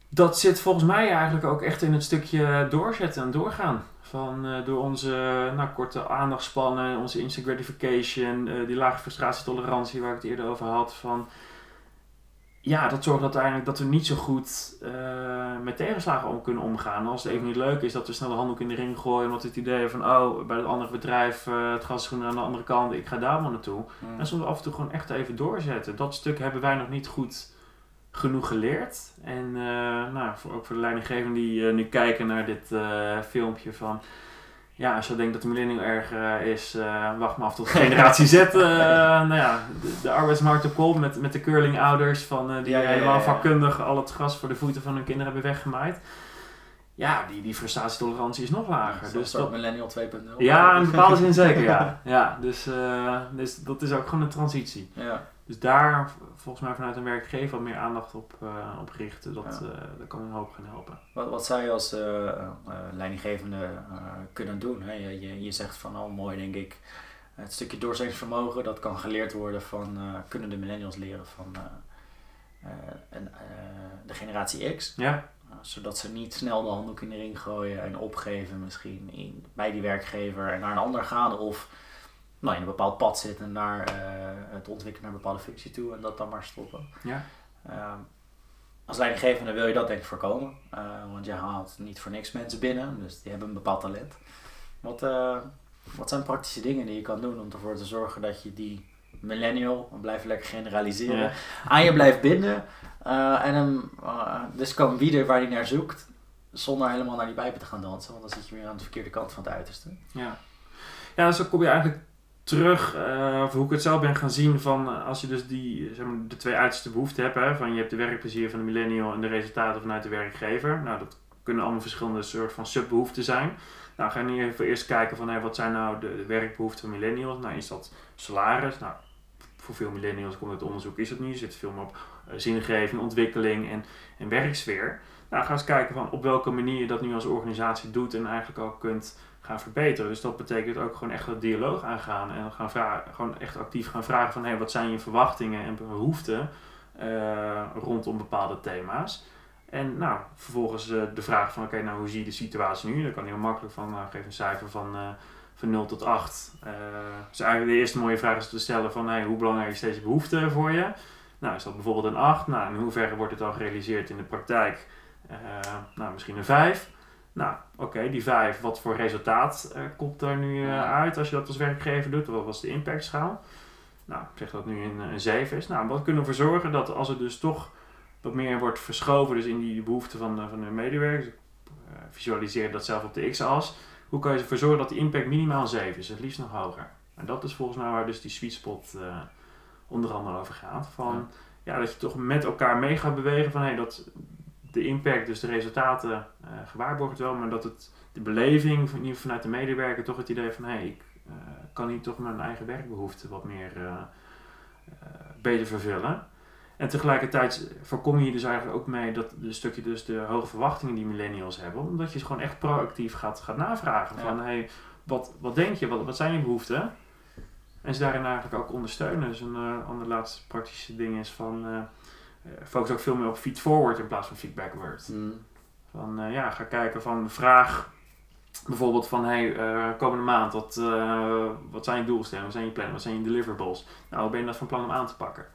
Speaker 2: Dat zit volgens mij eigenlijk ook echt in het stukje doorzetten en doorgaan. Van, uh, door onze nou, korte aandachtspannen, onze instant gratification, uh, die lage frustratietolerantie waar ik het eerder over had. Van, ja, dat zorgt uiteindelijk dat we niet zo goed uh, met tegenslagen om kunnen omgaan. Als het even niet leuk is, dat we snel de handdoek in de ring gooien. Omdat het idee van, oh, bij het andere bedrijf, het gas is aan de andere kant, ik ga daar maar naartoe. Mm. En soms af en toe gewoon echt even doorzetten. Dat stuk hebben wij nog niet goed genoeg geleerd. En uh, nou, voor, ook voor de leidinggevenden die uh, nu kijken naar dit uh, filmpje van... Ja, als je denkt dat de millennial erg is, wacht maar af tot generatie Z. [LAUGHS] nou ja, de, de arbeidsmarkt op komt met, met de curlingouders van, die ja, ja, helemaal vakkundig al het gras voor de voeten van hun kinderen hebben weggemaaid. Ja, die, die frustratietolerantie is nog lager.
Speaker 1: dus dat millennial 2.0.
Speaker 2: Ja, [LAUGHS] in bepaalde zin zeker, ja. ja dus, dus dat is ook gewoon een transitie. Ja. Dus daar volgens mij vanuit een werkgever wat meer aandacht op, uh, op richten. Dat, ja. uh, dat kan een hoop gaan helpen.
Speaker 1: Wat, wat zou je als uh, leidinggevende kunnen doen? Hè? Je, je, je zegt van oh mooi denk ik. Het stukje doorzettingsvermogen dat kan geleerd worden van kunnen de millennials leren van en, de generatie X. Ja. zodat ze niet snel de handdoek in de ring gooien en opgeven misschien in, bij die werkgever en naar een ander gaan of nou, in een bepaald pad zitten naar uh, het ontwikkelen naar een bepaalde functie toe en dat dan maar stoppen. Ja. Uh, als leidinggevende wil je dat denk ik voorkomen, uh, want je haalt niet voor niks mensen binnen, dus die hebben een bepaald talent. Wat, uh, wat zijn praktische dingen die je kan doen om ervoor te zorgen dat je die millennial, we blijven lekker generaliseren, ja. aan je blijft binden en hem dus kan bieden waar hij naar zoekt, zonder helemaal naar die pijpen te gaan dansen, want dan zit je weer aan de verkeerde kant van het uiterste.
Speaker 2: Ja. Ja, dus dan kom je eigenlijk terug, uh, of hoe ik het zelf ben gaan zien van uh, als je dus die, zeg maar, de twee uiterste behoeften hebt, hè, van je hebt de werkplezier van de millennial en de resultaten vanuit de werkgever. Nou, dat kunnen allemaal verschillende soort van subbehoeften zijn. Nou, ga je nu even eerst kijken van hey, wat zijn nou de, werkbehoeften van millennials? Nou, is dat salaris? Nou, voor veel millennials komt het onderzoek is het niet. Er zit veel meer op zingeving, ontwikkeling en, en werksfeer. Nou, ga eens kijken van op welke manier je dat nu als organisatie doet en eigenlijk ook kunt gaan verbeteren. Dus dat betekent ook gewoon echt een dialoog aangaan en gaan vragen, gewoon echt actief gaan vragen van hey, wat zijn je verwachtingen en behoeften uh, rondom bepaalde thema's. En nou, vervolgens uh, de vraag van oké, nou hoe zie je de situatie nu? Dan kan heel makkelijk van, nou, geef een cijfer van, uh, van 0 tot 8. dus eigenlijk de eerste mooie vraag is te stellen van hey, hoe belangrijk is deze behoefte voor je? Nou, is dat bijvoorbeeld een 8? Nou, in hoeverre wordt het al gerealiseerd in de praktijk? nou, misschien een 5. Nou, oké, die vijf, wat voor resultaat uh, komt daar nu uh, uit als je dat als werkgever doet? Wat was de impactschaal? Nou, zeg dat nu een, een 7 is. Nou, wat kunnen we ervoor zorgen dat als er dus toch wat meer wordt verschoven dus in die behoeften van, de- van de medewerkers. Ik eh, visualiseer dat zelf op de x-as. Hoe kan je ervoor zorgen dat die impact minimaal 7 is, het liefst nog hoger? En dat is volgens mij waar dus die sweet spot eh, onder andere over gaat. Van, ja. dat je toch met elkaar mee gaat bewegen van hey, dat de impact, dus de resultaten, eh gewaarborgd wel, maar dat het de beleving van, vanuit de medewerker toch het idee van hé, hey, ik eh, kan hier toch mijn eigen werkbehoeften wat meer eh, beter vervullen. En tegelijkertijd voorkom je dus eigenlijk ook mee dat een stukje dus de hoge verwachtingen die millennials hebben, omdat je gewoon echt proactief gaat, gaat navragen
Speaker 1: Ja.
Speaker 2: van hey, wat, wat denk je, wat, wat zijn je behoeften? En ze daarin eigenlijk ook ondersteunen. Dus een ander laatste praktische ding is van focus ook veel meer op feed forward in plaats van feedback word.
Speaker 1: Mm.
Speaker 2: Van eh, ja, ga kijken van vraag bijvoorbeeld van hey, eh, komende maand, wat, eh, wat zijn je doelstellingen, wat zijn je plannen, wat zijn je deliverables? Nou, ben je dat van plan om aan te pakken?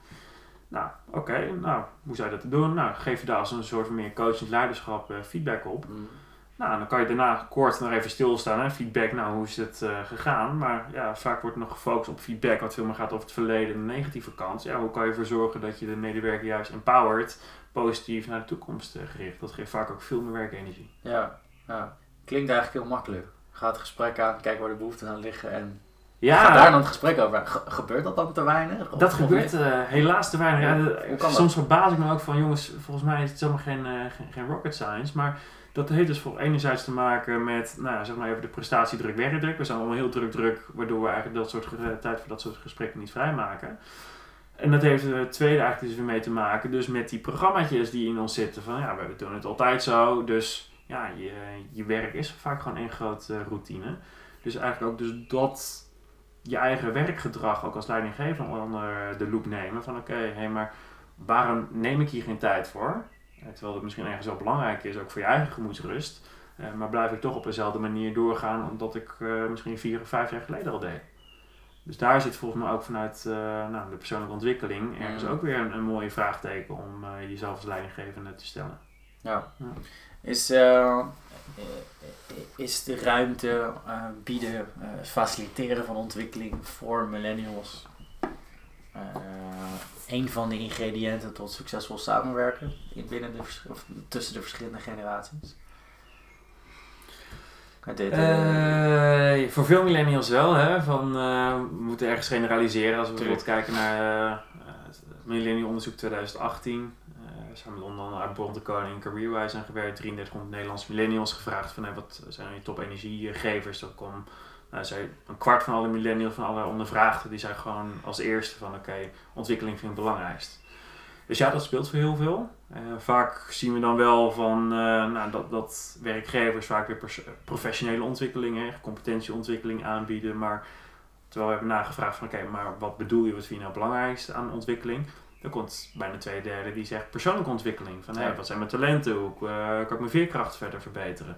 Speaker 2: Nou, oké, nou, hoe zou je dat doen? Nou, geef je daar als een soort van meer coachend leiderschap eh, feedback op.
Speaker 1: Mm.
Speaker 2: Nou, dan kan je daarna kort nog even stilstaan. Hè? Feedback, nou, hoe is het eh, gegaan? Maar ja, vaak wordt nog gefocust op feedback, wat veel meer gaat over het verleden en de negatieve kant. Ja, hoe kan je ervoor zorgen dat je de medewerker juist empowert, positief naar de toekomst eh, gericht? Dat geeft vaak ook veel meer werkenergie.
Speaker 1: Ja, ja. Klinkt eigenlijk heel makkelijk. Ga het gesprek aan, kijk waar de behoeften aan liggen en
Speaker 2: Ja,
Speaker 1: ga daar dan het gesprek over. Ge- gebeurt dat dan te weinig? Of-
Speaker 2: Dat gebeurt eh, helaas te weinig. Ja,
Speaker 1: Ja,
Speaker 2: soms verbaas ik me ook van, jongens, volgens mij is het helemaal geen, geen, geen rocket science. Maar dat heeft dus voor enerzijds te maken met, nou zeg maar even de prestatiedruk, werkdruk. We zijn allemaal heel druk druk, waardoor we eigenlijk dat soort tijd voor dat soort gesprekken niet vrijmaken. En dat heeft het tweede eigenlijk dus weer mee te maken, dus met die programmaatjes die in ons zitten. Van ja, we doen het altijd zo, dus ja, je, je werk is vaak gewoon één grote routine. Dus eigenlijk ook dus dat je eigen werkgedrag ook als leidinggever onder de loep nemen. Van oké, hé, maar waarom neem ik hier geen tijd voor? Terwijl het misschien ergens wel belangrijk is, ook voor je eigen gemoedsrust. Eh, maar blijf ik toch op dezelfde manier doorgaan, omdat ik eh, misschien vier of vijf jaar geleden al deed. Dus daar zit volgens mij ook vanuit eh, nou, de persoonlijke ontwikkeling ergens
Speaker 1: Mm.
Speaker 2: ook weer een, een mooie vraagteken om eh, jezelf als leidinggevende te stellen.
Speaker 1: Ja.
Speaker 2: Ja.
Speaker 1: Is, is de ruimte bieden, faciliteren van ontwikkeling voor millennials een van de ingrediënten tot succesvol samenwerken in binnen de, of tussen de verschillende generaties? Dit, Eh,
Speaker 2: voor veel millennials wel, hè? Van, eh, we moeten ergens generaliseren. Als we bijvoorbeeld kijken naar het millennial onderzoek 2018. eh samen met onder andere uit Bron de Koning en Careerwise zijn gewerkt. 3300 Nederlandse millennials gevraagd van hey, wat zijn je top energiegevers. Dat kwam, nou, een kwart van alle millennials van alle ondervraagden, die zei gewoon als eerste van oké, ontwikkeling vind ik het belangrijkst. Dus ja, dat speelt voor heel veel. Eh, vaak zien we dan wel van eh, nou, dat, dat werkgevers vaak weer professionele ontwikkelingen, competentieontwikkeling aanbieden. Maar terwijl we hebben nagevraagd van oké, maar wat bedoel je, wat vind je nou het belangrijkste aan ontwikkeling? Dan komt bijna twee derde die zegt persoonlijke ontwikkeling. Van
Speaker 1: Ja.
Speaker 2: wat zijn mijn talenten? Hoe eh, kan ik mijn veerkracht verder verbeteren?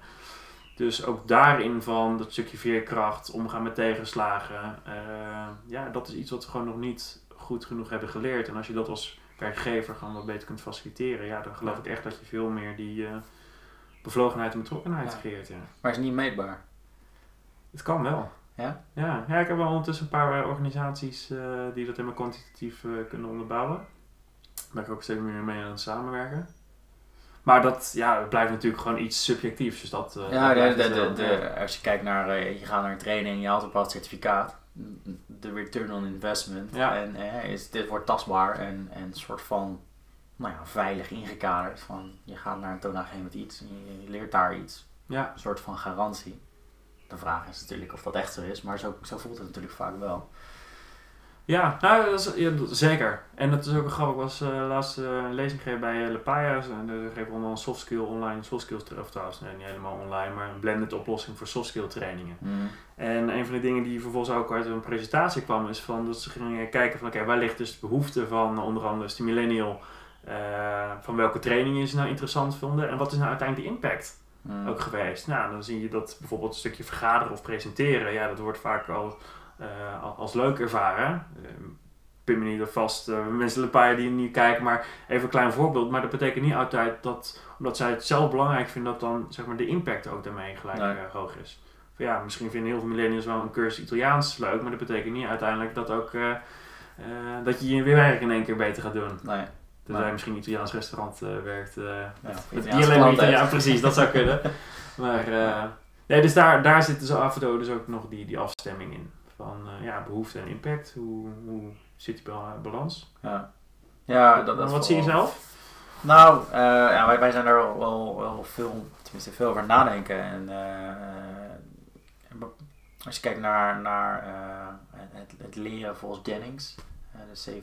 Speaker 2: Dus ook daarin van dat stukje veerkracht, omgaan met tegenslagen. eh, ja, dat is iets wat we gewoon nog niet goed genoeg hebben geleerd. En als je dat als werkgever gewoon wat beter kunt faciliteren, ja, dan geloof ik echt dat je veel meer die eh, bevlogenheid en betrokkenheid
Speaker 1: Ja.
Speaker 2: creëert. Ja.
Speaker 1: maar is niet meetbaar.
Speaker 2: Het kan wel.
Speaker 1: Ja?
Speaker 2: Ja, ja ik heb wel ondertussen een paar eh, organisaties die dat helemaal kwantitatief kunnen onderbouwen. Daar ben ik ook steeds meer mee aan het samenwerken. Maar dat ja, het blijft natuurlijk gewoon iets subjectiefs. Dus dat, eh,
Speaker 1: Ja,
Speaker 2: dat
Speaker 1: de, de, als je kijkt naar, eh, je gaat naar een training, je haalt een bepaald certificaat. De return on investment.
Speaker 2: Ja.
Speaker 1: En eh, is, dit wordt tastbaar en, en een soort van nou ja, veilig ingekaderd. Van, je gaat naar een toonaangevend met iets en je, je leert daar iets.
Speaker 2: Ja,
Speaker 1: Een soort van garantie. De vraag is natuurlijk of dat echt zo is, maar zo, zo voelt het natuurlijk vaak wel.
Speaker 2: Ja, nou, dat is, ja, zeker. En dat is ook grappig. Ik was eh, laatst eh, een lezing gegeven bij uh, Lepaya's. En daar geven we allemaal een soft skill online, soft skills, of trouwens nee, niet helemaal online, maar een blended oplossing voor soft skill trainingen. En een van de dingen die vervolgens ook uit een presentatie kwam, is van dat ze gingen kijken van oké, waar ligt dus de behoefte van onder andere dus de millennial, eh, van welke trainingen ze nou interessant vonden en wat is nou uiteindelijk de impact
Speaker 1: Mm.
Speaker 2: ook geweest. Nou, dan zie je dat bijvoorbeeld een stukje vergaderen of presenteren, ja, dat wordt vaak al eh, al- als leuk ervaren. Uh, pin me niet vast, eh, mensen een paar die nu kijken, maar even een klein voorbeeld. Maar dat betekent niet altijd dat, omdat zij het zelf belangrijk vinden, dat dan zeg maar, de impact ook daarmee gelijk
Speaker 1: Nee.
Speaker 2: hoog is. Ja, misschien vinden heel veel millennials wel een cursus Italiaans leuk, maar dat betekent niet uiteindelijk dat ook dat je je werk in één keer beter gaat doen.
Speaker 1: Nee.
Speaker 2: Dat hij misschien een Italiaans restaurant uh, werkt. Uh,
Speaker 1: ja, die alleen
Speaker 2: ja, precies, dat zou kunnen. [LAUGHS] Maar uh, nee, dus daar, daar zit dus af en toe dus ook nog die, die afstemming in. Van ja, behoefte en impact. Hoe, hoe zit die balans?
Speaker 1: Ja, ja dat, dat
Speaker 2: Wat zie je zelf?
Speaker 1: Nou, ja, wij, wij zijn er wel, wel, wel, veel, tenminste veel over nadenken. En als je kijkt naar, naar het, het, leren volgens Jennings, de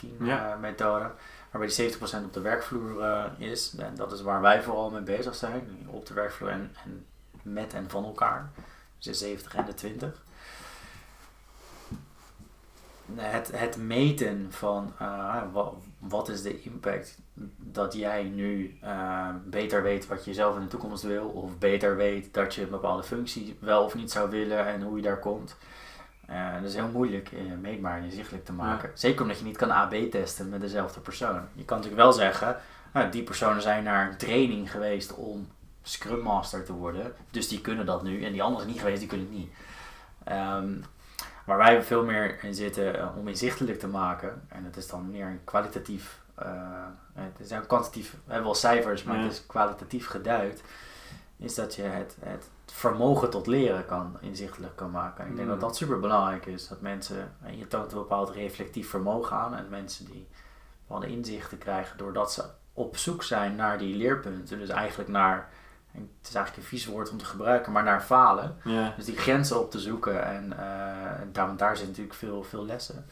Speaker 1: 70-20-10 ja. methode, waarbij die 70% op de werkvloer is. En dat is waar wij vooral mee bezig zijn. Op de werkvloer en, en met en van elkaar. Dus de 70 en de 20. Het, het meten van uh, wat, wat is de impact dat jij nu uh, beter weet wat je zelf in de toekomst wil, of beter weet dat je een bepaalde functie wel of niet zou willen en hoe je daar komt. Uh, dat is heel moeilijk meetbaar en inzichtelijk te maken. Zeker omdat je niet kan AB testen met dezelfde persoon. Je kan natuurlijk wel zeggen, nou, die personen zijn naar een training geweest om Scrum Master te worden. Dus die kunnen dat nu. En die anderen niet geweest, die kunnen het niet. Um, waar wij veel meer in zitten uh, om inzichtelijk te maken. En het is dan meer een kwalitatief. het is een kwantitatief, we hebben wel cijfers, maar het is kwalitatief geduid. Is dat je het, het vermogen tot leren kan inzichtelijk kan maken. ik denk dat mm. dat super belangrijk is. Dat mensen, en je toont een bepaald reflectief vermogen aan en mensen die bepaalde inzichten krijgen doordat ze op zoek zijn naar die leerpunten. Dus eigenlijk naar, het is eigenlijk een vies woord om te gebruiken, maar naar falen. Dus die grenzen op te zoeken en uh, daar, daar zit natuurlijk veel, veel lessen.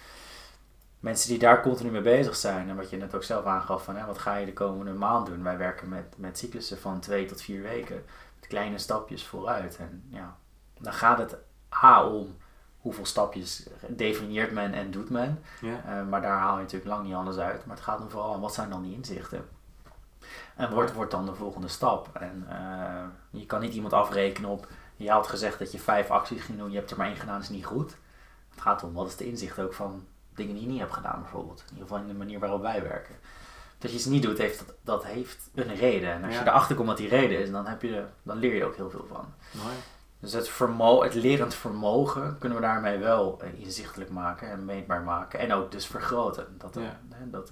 Speaker 1: Mensen die daar continu mee bezig zijn en wat je net ook zelf aangaf van hè, wat ga je de komende maand doen. Wij werken met, met cyclussen van twee tot vier weken kleine stapjes vooruit. En ja, dan gaat het A om hoeveel stapjes definieert men en doet men. Ja. Uh, maar daar haal je natuurlijk lang niet anders uit. Maar het gaat dan vooral om wat zijn dan die inzichten. En wordt, wordt dan de volgende stap. En uh, je kan niet iemand afrekenen op, je had gezegd dat je vijf acties ging doen, je hebt er maar één gedaan, is niet goed. Het gaat om wat is de inzicht ook van dingen die je niet hebt gedaan bijvoorbeeld. In ieder geval in de manier waarop wij werken dat je iets niet doet, heeft dat, dat heeft een reden. En als je erachter komt wat die reden is, dan, heb je, dan leer je ook heel veel van. Mooi. Dus het, het lerend vermogen kunnen we daarmee wel eh, inzichtelijk maken en meetbaar maken. En ook dus vergroten. Dat, ja. hè, dat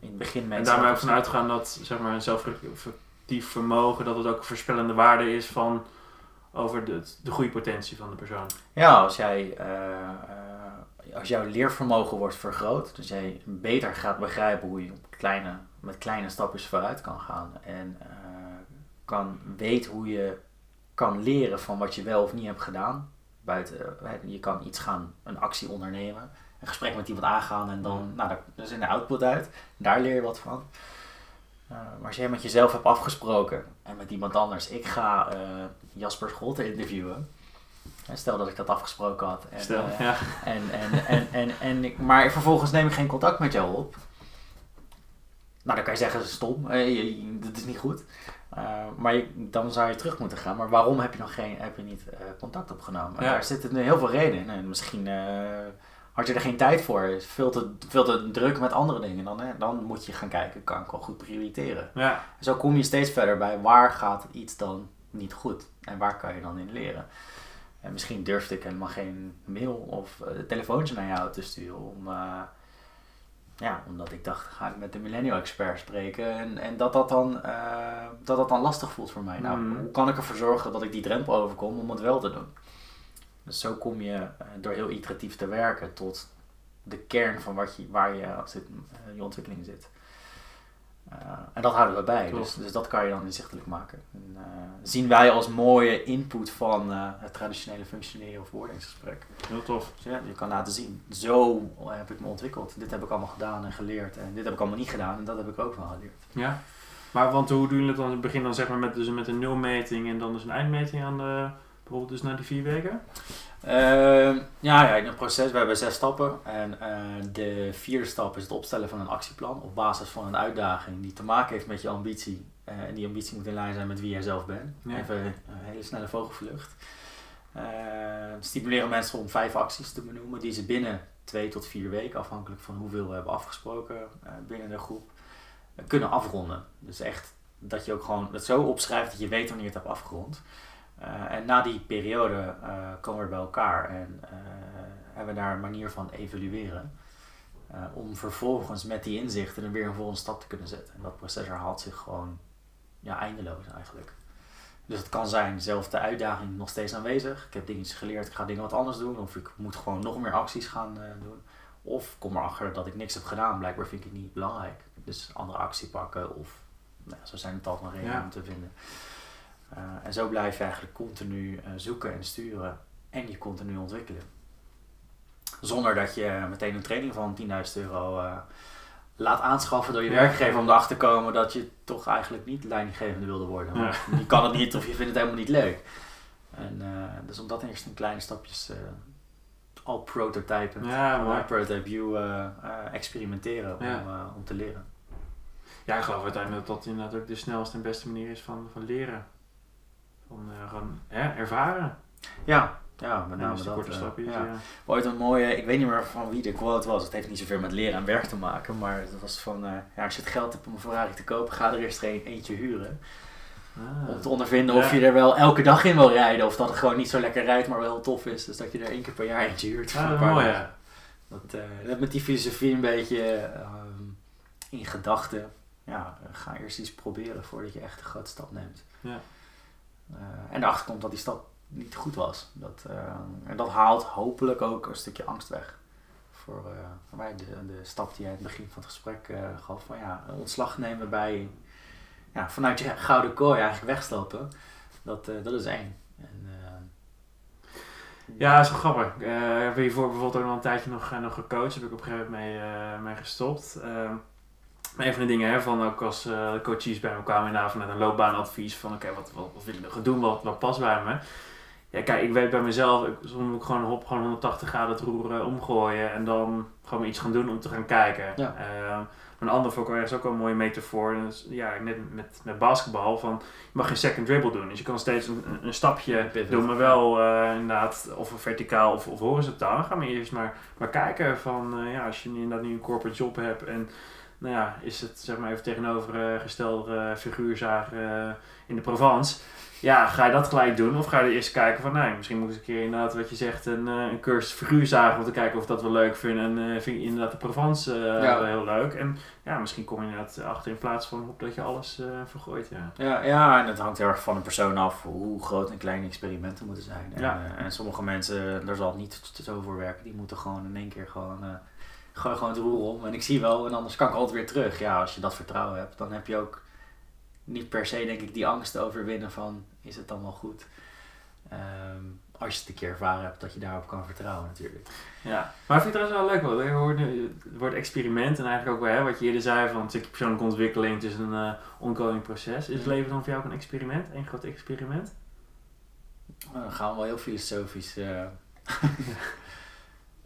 Speaker 1: in het begin mensen...
Speaker 2: En daarmee ook vanuit gaan dat zeg maar, een zelfreflectief vermogen, dat het ook een voorspellende waarde is van over de, de groeipotentie van de persoon.
Speaker 1: Ja, als jij... Uh, als jouw leervermogen wordt vergroot, dus jij beter gaat begrijpen hoe je op kleine met kleine stapjes vooruit kan gaan. En uh, kan weet hoe je kan leren van wat je wel of niet hebt gedaan. Buiten, eh, je kan iets gaan, een actie ondernemen, een gesprek met iemand aangaan en dan, nou, daar is een output uit. Daar leer je wat van. Uh, maar als jij met jezelf hebt afgesproken en met iemand anders, ik ga Jasper Scholte interviewen. Stel dat ik dat afgesproken had. En,
Speaker 2: Stel, ja.
Speaker 1: en, en, en, en, en, maar vervolgens neem ik geen contact met jou op. Nou, dan kan je zeggen, stom, eh, dat is niet goed. Uh, maar dan zou je terug moeten gaan. Maar waarom heb je nog geen, heb je niet uh, contact opgenomen? Ja. Daar zitten heel veel redenen in. En misschien had je er geen tijd voor. Veel te, veel te druk met andere dingen. Dan, hè, dan moet je gaan kijken, kan ik wel goed prioriteren. Ja. Zo kom je steeds verder bij waar gaat iets dan niet goed? En waar kan je dan in leren? En misschien durfde ik helemaal geen mail of telefoontje naar jou te sturen om ja, omdat ik dacht, ga ik met de millennial expert spreken. En, en dat, dat, dan, uh, dat dat dan lastig voelt voor mij. Nou, mm. hoe kan ik ervoor zorgen dat ik die drempel overkom om het wel te doen? Dus zo kom je uh, door heel iteratief te werken tot de kern van wat je, waar je, zit, uh, je ontwikkeling zit. Uh, en dat houden we bij, dus, dus dat kan je dan inzichtelijk maken. En, uh, zien wij als mooie input van uh, het traditionele functioneren of woordingsgesprek.
Speaker 2: Heel tof.
Speaker 1: Dus ja, je kan laten zien, zo heb ik me ontwikkeld. Dit heb ik allemaal gedaan en geleerd. En dit heb ik allemaal niet gedaan en dat heb ik ook wel geleerd.
Speaker 2: Ja, maar want hoe doen jullie het dan in het begin dan zeg maar met, dus met een nulmeting en dan dus een eindmeting aan de, bijvoorbeeld dus na die vier weken?
Speaker 1: Uh, ja, ja, in het proces, we hebben zes stappen. En uh, de vierde stap is het opstellen van een actieplan op basis van een uitdaging die te maken heeft met je ambitie. Uh, en die ambitie moet in lijn zijn met wie jij zelf bent. Even een hele snelle vogelvlucht. stimuleren mensen om vijf acties te benoemen die ze binnen twee tot vier weken, afhankelijk van hoeveel we hebben afgesproken binnen de groep, kunnen afronden. Dus echt dat je ook gewoon het zo opschrijft dat je weet wanneer je het hebt afgerond. Uh, en na die periode uh, komen we bij elkaar en uh, hebben we daar een manier van evalueren. Om vervolgens met die inzichten er weer een volgende stap te kunnen zetten. En dat proces herhaalt zich gewoon ja, eindeloos eigenlijk. Dus het kan zijn, dezelfde uitdaging nog steeds aanwezig. Ik heb dingen geleerd, ik ga dingen wat anders doen. Of ik moet gewoon nog meer acties gaan uh, doen. Of kom erachter dat ik niks heb gedaan. Blijkbaar vind ik het niet belangrijk. Dus andere actie pakken. Of nou, zo zijn het altijd nog redenen om te vinden. Uh, en zo blijf je eigenlijk continu uh, zoeken en sturen. En je continu ontwikkelen. Zonder dat je meteen een training van 10.000 euro uh, laat aanschaffen door je werkgever om erachter te komen dat je toch eigenlijk niet leidinggevende wilde worden. Ja. Je kan het niet of je vindt het helemaal niet leuk. En, dus om dat eerst in kleine stapjes al prototypen,
Speaker 2: ja,
Speaker 1: maar prototype view experimenteren om, om te leren.
Speaker 2: Ja, ik geloof uiteindelijk dat dat inderdaad ook de snelste en beste manier is van, van leren. Van uh, hè, ervaren.
Speaker 1: Ja, ja, met name
Speaker 2: dus
Speaker 1: dat.
Speaker 2: korte
Speaker 1: uh,
Speaker 2: stapjes,
Speaker 1: ja.
Speaker 2: ja.
Speaker 1: Ooit een mooie, ik weet niet meer van wie de quote was. Het heeft niet zoveel met leren en werk te maken. Maar het was van, uh, ja, als je het geld hebt om een Ferrari te kopen, ga er eerst een, eentje huren.
Speaker 2: Ah.
Speaker 1: Om te ondervinden of je er wel elke dag in wil rijden. Of dat het gewoon niet zo lekker rijdt, maar wel heel tof is. Dus dat je er één keer per jaar eentje huurt.
Speaker 2: Ah,
Speaker 1: een
Speaker 2: is
Speaker 1: paar
Speaker 2: mooi, ja.
Speaker 1: Dat, dat met die filosofie een beetje um, in gedachten ja, ga eerst iets proberen voordat je echt een grote stap neemt.
Speaker 2: Ja.
Speaker 1: Uh, en erachter komt dat die stap niet goed was. Dat, uh, en dat haalt hopelijk ook een stukje angst weg. Voor, uh, voor mij de, de stap die jij in het begin van het gesprek gaf. Van ja, ontslag nemen bij, ja, vanuit je gouden kooi eigenlijk wegstappen. Dat, dat is één. En,
Speaker 2: ja, dat is wel grappig. Ik heb hiervoor bijvoorbeeld ook nog een tijdje nog, nog gecoacht. Heb ik op een gegeven moment mee, gestopt. Ehm, een van de dingen, hè, van ook als uh, coaches bij me kwamen inderdaad vanuit een loopbaanadvies van oké, okay, wat, wat, wat wil ik gaan doen, wat, wat past bij me. Ja, kijk, ik weet bij mezelf, ik, soms moet ik gewoon hop, gewoon 180 graden het roer uh, omgooien en dan gewoon iets gaan doen om te gaan kijken.
Speaker 1: Ja.
Speaker 2: Uh, een ander vond ik ergens ook wel een mooie metafoor. Dus, ja, net met, met basketbal van je mag geen second dribble doen. Dus je kan steeds een, een stapje doen, maar wel uh, inderdaad of verticaal of, of horizontaal. Ga maar eerst maar, maar kijken van ja, als je inderdaad nu een corporate job hebt en nou ja, is het zeg maar even tegenovergestelde uh, figuurzaag uh, in de Provence. Ja, ga je dat gelijk doen? Of ga je eerst kijken van, nou, misschien moet ik eens een keer inderdaad wat je zegt, een, uh, een cursus figuurzagen om te kijken of dat wel leuk vind. En vind je inderdaad de Provence uh,
Speaker 1: Ja.
Speaker 2: heel leuk. En ja, misschien kom je inderdaad achter in plaats van op dat je alles vergooit. Ja.
Speaker 1: Ja, ja, en het hangt heel erg van een persoon af hoe groot en klein experimenten moeten zijn. En,
Speaker 2: Ja.
Speaker 1: eh, en sommige mensen, daar zal het niet zo voor werken. Die moeten gewoon in één keer gewoon, eh gooi gewoon het roer om. En ik zie wel, en anders kan ik altijd weer terug. Ja, als je dat vertrouwen hebt, dan heb je ook niet per se, denk ik, die angst te overwinnen van, is het dan wel goed? Ehm, als je het een keer ervaren hebt, dat je daarop kan vertrouwen natuurlijk.
Speaker 2: Ja, maar ik vind het trouwens wel leuk hoor. Je hoort nu het woord experiment en eigenlijk ook wel hè, wat je eerder zei van een stukje persoonlijke ontwikkeling. Het is een uh, ongoing proces. Is het leven dan voor jou ook een experiment? Een groot experiment?
Speaker 1: Nou, dan gaan we wel heel filosofisch. eh. [LAUGHS]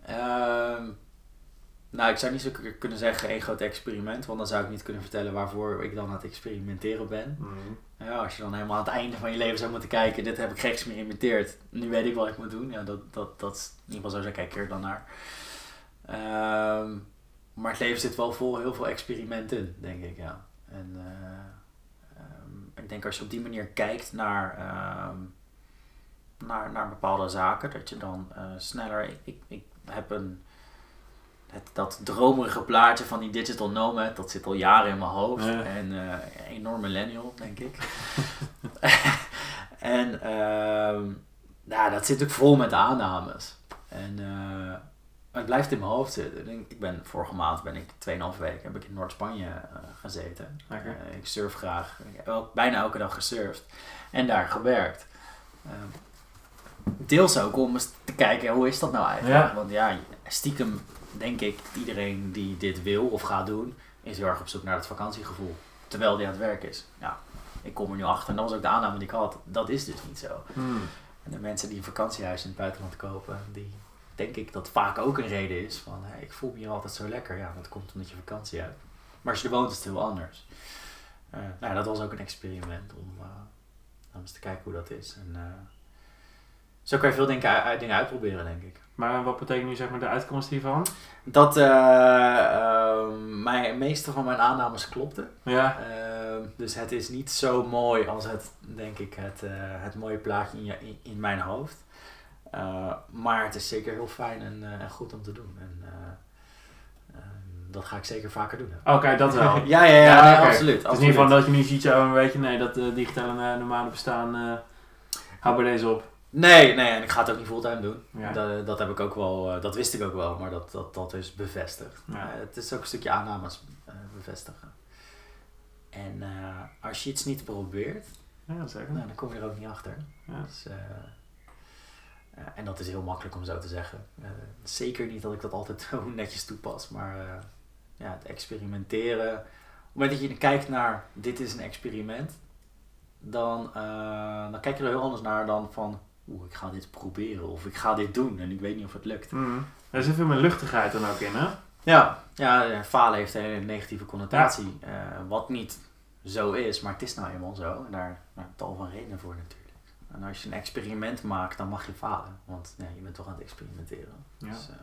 Speaker 1: Ehm, nou, ik zou niet zo kunnen zeggen één groot experiment, want dan zou ik niet kunnen vertellen waarvoor ik dan aan het experimenteren ben. Ja, als je dan helemaal aan het einde van je leven zou moeten kijken, dit heb ik geëxperimenteerd, nu weet ik wat ik moet doen. Ja, dat, dat, dat is in ieder geval zo, kijk ik er dan naar. Ehm, maar het leven zit wel vol heel veel experimenten denk ik, ja. En eh, ehm, ik denk als je op die manier kijkt naar, ehm, naar, naar bepaalde zaken, dat je dan eh, sneller... Ik, ik heb een... Het, dat dromerige plaatje van die digital nomad, dat zit al jaren in mijn hoofd.
Speaker 2: Ja.
Speaker 1: En eh enorm millennial, denk ik. [LAUGHS] en ehm nou, dat zit ook vol met aannames. En eh, het blijft in mijn hoofd zitten. Ik ben, vorige maand ben ik 2,5 weken heb ik in Noord-Spanje eh, gezeten. Ik surf graag. Ik heb ook bijna elke dag gesurfd. En daar gewerkt. Ehm, deels ook om eens te kijken, hoe is dat nou eigenlijk?
Speaker 2: Ja.
Speaker 1: Want ja, stiekem denk ik, iedereen die dit wil of gaat doen, is heel erg op zoek naar het vakantiegevoel. Terwijl die aan het werk is. Ja, ik kom er nu achter. En dat was ook de aanname die ik had. Dat is dus niet zo.
Speaker 2: Hmm.
Speaker 1: En de mensen die een vakantiehuis in het buitenland kopen, die denk ik dat vaak ook een reden is van hey, ik voel me hier altijd zo lekker. Ja, dat komt omdat je vakantie hebt. Maar als je er woont is het heel anders. Eh, nou, ja, dat was ook een experiment om, eh, om eens te kijken hoe dat is. En, eh, zo kan je veel dingen, uit- dingen uitproberen, denk ik.
Speaker 2: Maar wat betekent nu zeg maar de uitkomst hiervan?
Speaker 1: Dat ehm, mijn, meeste van mijn aannames klopten.
Speaker 2: Ja.
Speaker 1: Ehm, dus het is niet zo mooi als het, denk ik, het, eh, het mooie plaatje in, je, in, in mijn hoofd. Eh, maar het is zeker heel fijn en, en goed om te doen. En, eh, eh, dat ga ik zeker vaker doen.
Speaker 2: Oké, dat wel. [LAUGHS]
Speaker 1: ja, ja, ja,
Speaker 2: Ja,
Speaker 1: nee,
Speaker 2: oké.
Speaker 1: absoluut.
Speaker 2: Het is niet van dat je nu ziet, zo, weet je, nee, dat uh, digitale uh, nomade bestaan, uh, hou bij deze op.
Speaker 1: Nee, nee, en ik ga het ook niet fulltime doen.
Speaker 2: Ja.
Speaker 1: Dat, dat heb ik ook wel, uh, dat wist ik ook wel, maar dat, dat, dat is bevestigd.
Speaker 2: Ja.
Speaker 1: Uh, het is ook een stukje aannames bevestigen. En uh, als je iets niet probeert,
Speaker 2: ja, zeker.
Speaker 1: Nou, dan kom je er ook niet achter.
Speaker 2: Ja.
Speaker 1: Dus, en dat is heel makkelijk om zo te zeggen. zeker niet dat ik dat altijd [LAUGHS] zo netjes toepas, maar ja, het experimenteren. Op het moment dat je kijkt naar dit is een experiment, dan, dan kijk je er heel anders naar dan van oeh, ik ga dit proberen of ik ga dit doen en ik weet niet of het lukt.
Speaker 2: Mm. Er zit veel meer luchtigheid dan ook in, hè?
Speaker 1: Ja, ja falen heeft een hele negatieve connotatie. Ja. Uh, wat niet zo is, maar het is nou eenmaal zo. En daar zijn tal van redenen voor natuurlijk. En als je een experiment maakt, dan mag je falen. Want ja, je bent toch aan het experimenteren.
Speaker 2: Ja.
Speaker 1: Dus uh,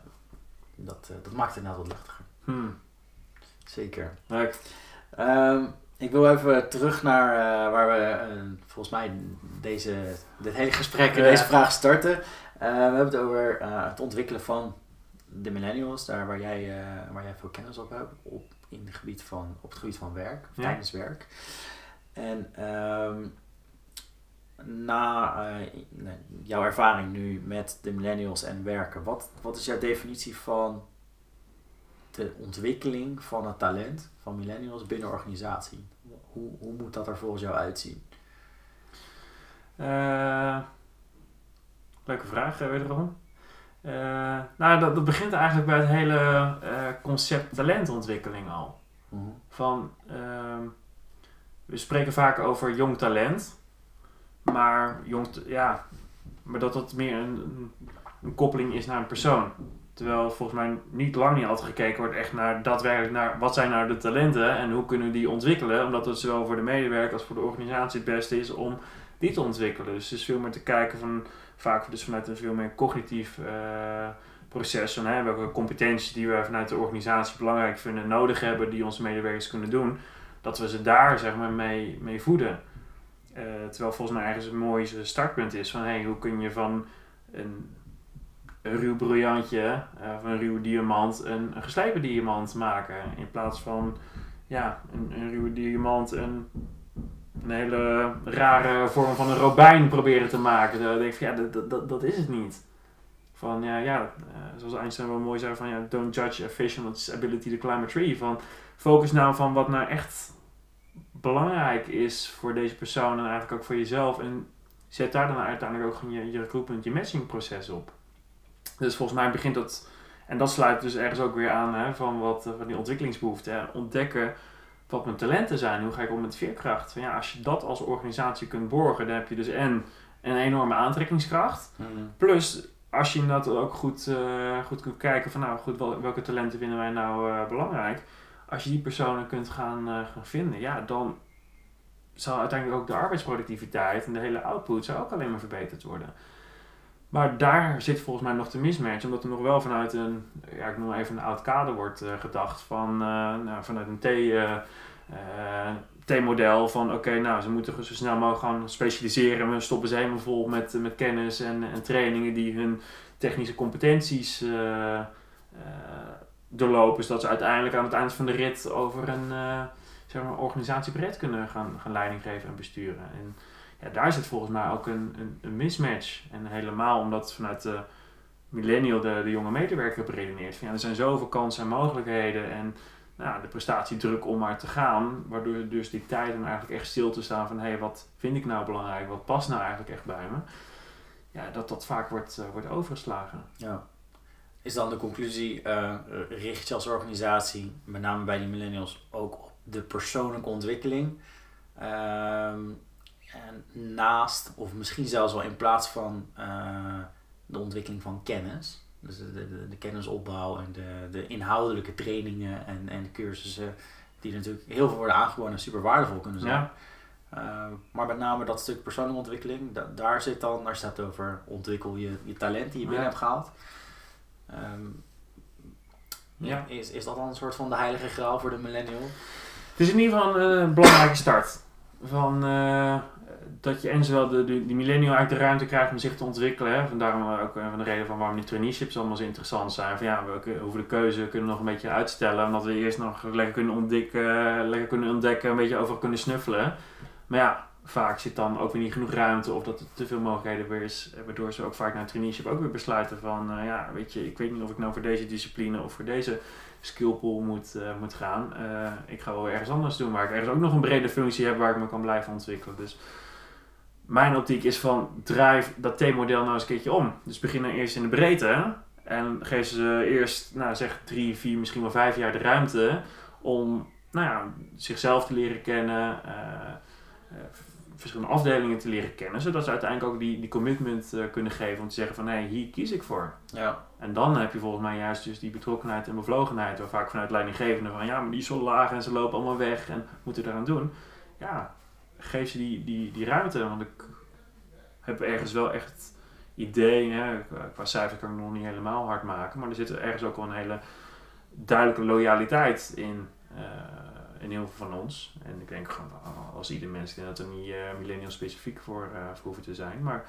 Speaker 1: dat, uh, dat maakt het inderdaad wat luchtiger.
Speaker 2: Hmm.
Speaker 1: Zeker.
Speaker 2: Leuk.
Speaker 1: Um, ik wil even terug naar uh, waar we uh, volgens mij deze, dit hele gesprek en
Speaker 2: Ja.
Speaker 1: deze vraag starten. Uh, we hebben het over het ontwikkelen van de millennials, daar waar jij, waar jij veel kennis op hebt, op, in het gebied van, op het gebied van werk,
Speaker 2: Ja.
Speaker 1: tijdens werk. En um, na jouw ervaring nu met de millennials en werken, wat, wat is jouw definitie van de ontwikkeling van het talent van millennials binnen organisatie? Hoe, hoe moet dat er volgens jou uitzien?
Speaker 2: Uh, leuke vraag, uh, wederom. Uh, nou, dat, dat, begint eigenlijk bij het hele uh, concept talentontwikkeling al.
Speaker 1: Mm -hmm.
Speaker 2: Van, uh, we spreken vaak over jong talent, maar, jong ja, maar dat dat meer een, een, een, koppeling is naar een persoon. Terwijl volgens mij niet lang niet altijd gekeken wordt echt naar daadwerkelijk naar wat zijn nou de talenten en hoe kunnen we die ontwikkelen. Omdat het zowel voor de medewerker als voor de organisatie het beste is om die te ontwikkelen. Dus het is veel meer te kijken van vaak dus vanuit een veel meer cognitief uh, proces. Van, hè, welke competenties die we vanuit de organisatie belangrijk vinden en nodig hebben, die onze medewerkers kunnen doen, dat we ze daar zeg maar, mee, mee voeden. Uh, terwijl volgens mij ergens een mooi startpunt is van hey, hoe kun je van een, een ruw briljantje uh, of een ruwe diamant een, een geslepen diamant maken. In plaats van ja, een, een ruwe diamant een een hele rare vorm van een robijn proberen te maken. Dan denk ik van ja, dat, dat, dat is het niet. Van ja, ja uh, zoals Einstein wel mooi zei van ja, don't judge a fish on its ability to climb a tree. Van focus nou van wat nou echt belangrijk is voor deze persoon en eigenlijk ook voor jezelf. En zet daar dan uiteindelijk ook je, je recruitment, je matching proces op. Dus volgens mij begint dat, en dat sluit dus ergens ook weer aan hè, van, wat, van die ontwikkelingsbehoeften. Hè. Ontdekken wat mijn talenten zijn. Hoe ga ik om met veerkracht? Van ja, als je dat als organisatie kunt borgen, dan heb je dus en een enorme aantrekkingskracht.
Speaker 1: Mm.
Speaker 2: Plus, als je dat ook goed, uh, goed kunt kijken van nou goed, wel, welke talenten vinden wij nou uh, belangrijk. Als je die personen kunt gaan, uh, gaan vinden, ja, dan zal uiteindelijk ook de arbeidsproductiviteit en de hele output zou ook alleen maar verbeterd worden. Maar daar zit volgens mij nog de mismatch, omdat er nog wel vanuit een, ja, ik noem even een oud kader wordt uh, gedacht, van, uh, nou, vanuit een uh, T-model van oké, nou ze moeten zo snel mogelijk gaan specialiseren, we stoppen ze helemaal vol met, met kennis en, en trainingen die hun technische competenties uh, doorlopen, zodat ze uiteindelijk aan het eind van de rit over een zeg maar, organisatiebreed kunnen gaan, gaan leiding geven en besturen. En, ja, daar zit volgens mij ook een, een, een, mismatch. En helemaal omdat vanuit de millennial de, de jonge medewerker beredeneert. Van, ja, er zijn zoveel kansen en mogelijkheden en nou, de prestatiedruk om maar te gaan. Waardoor dus die tijd om eigenlijk echt stil te staan van hé, hey, wat vind ik nou belangrijk? Wat past nou eigenlijk echt bij me? Ja, dat dat vaak wordt, uh, wordt overgeslagen.
Speaker 1: Ja. Is dan de conclusie, uh, richt je als organisatie, met name bij die millennials, ook op de persoonlijke ontwikkeling? Um, en naast, of misschien zelfs wel in plaats van uh, de ontwikkeling van kennis, dus de, de, de kennisopbouw en de, de inhoudelijke trainingen en, en cursussen, die natuurlijk heel veel worden aangeboden en super waardevol kunnen zijn.
Speaker 2: Ja.
Speaker 1: Uh, maar met name dat stuk persoonlijke ontwikkeling, da daar zit dan, daar staat over ontwikkel je, je talent die je binnen
Speaker 2: Ja.
Speaker 1: hebt gehaald. Um,
Speaker 2: Ja.
Speaker 1: Is, is dat dan een soort van de heilige graal voor de millennial?
Speaker 2: Het is in ieder geval een, eh, belangrijke start. Van, uh, dat je en zowel de, die millennial uit de ruimte krijgt om zich te ontwikkelen. Hè. Vandaar ook een van de reden van waarom die traineeships allemaal zo interessant zijn. Van ja, we hoeven de keuze kunnen nog een beetje uitstellen. Omdat we eerst nog lekker kunnen ontdekken, lekker kunnen ontdekken, een beetje over kunnen snuffelen. Maar ja, vaak zit dan ook weer niet genoeg ruimte of dat er te veel mogelijkheden weer is. Waardoor ze ook vaak naar traineeship ook weer besluiten van ja, weet je, ik weet niet of ik nou voor deze discipline of voor deze skillpool moet, moet gaan. Ik ga wel ergens anders doen waar ik ergens ook nog een brede functie heb waar ik me kan blijven ontwikkelen. Dus mijn optiek is van drijf dat T-model nou eens een keertje om. Dus begin dan eerst in de breedte en geef ze eerst, nou zeg drie, vier, misschien wel vijf jaar de ruimte om nou ja, zichzelf te leren kennen, uh, verschillende afdelingen te leren kennen, zodat ze uiteindelijk ook die, die commitment uh, kunnen geven om te zeggen van hé, hey, hier kies ik voor.
Speaker 1: Ja.
Speaker 2: En dan heb je volgens mij juist dus die betrokkenheid en bevlogenheid, waar vaak vanuit leidinggevende van ja, maar die is zo laag en ze lopen allemaal weg en moeten eraan doen. Ja, geef ze die, die, die ruimte, want ik heb ergens wel echt ideeën, qua cijfers kan ik nog niet helemaal hard maken, maar er zit ergens ook wel een hele duidelijke loyaliteit in. Uh, in heel veel van ons. En ik denk gewoon als ieder mens, dat er niet uh, millennial specifiek voor, uh, hoeven te zijn. Maar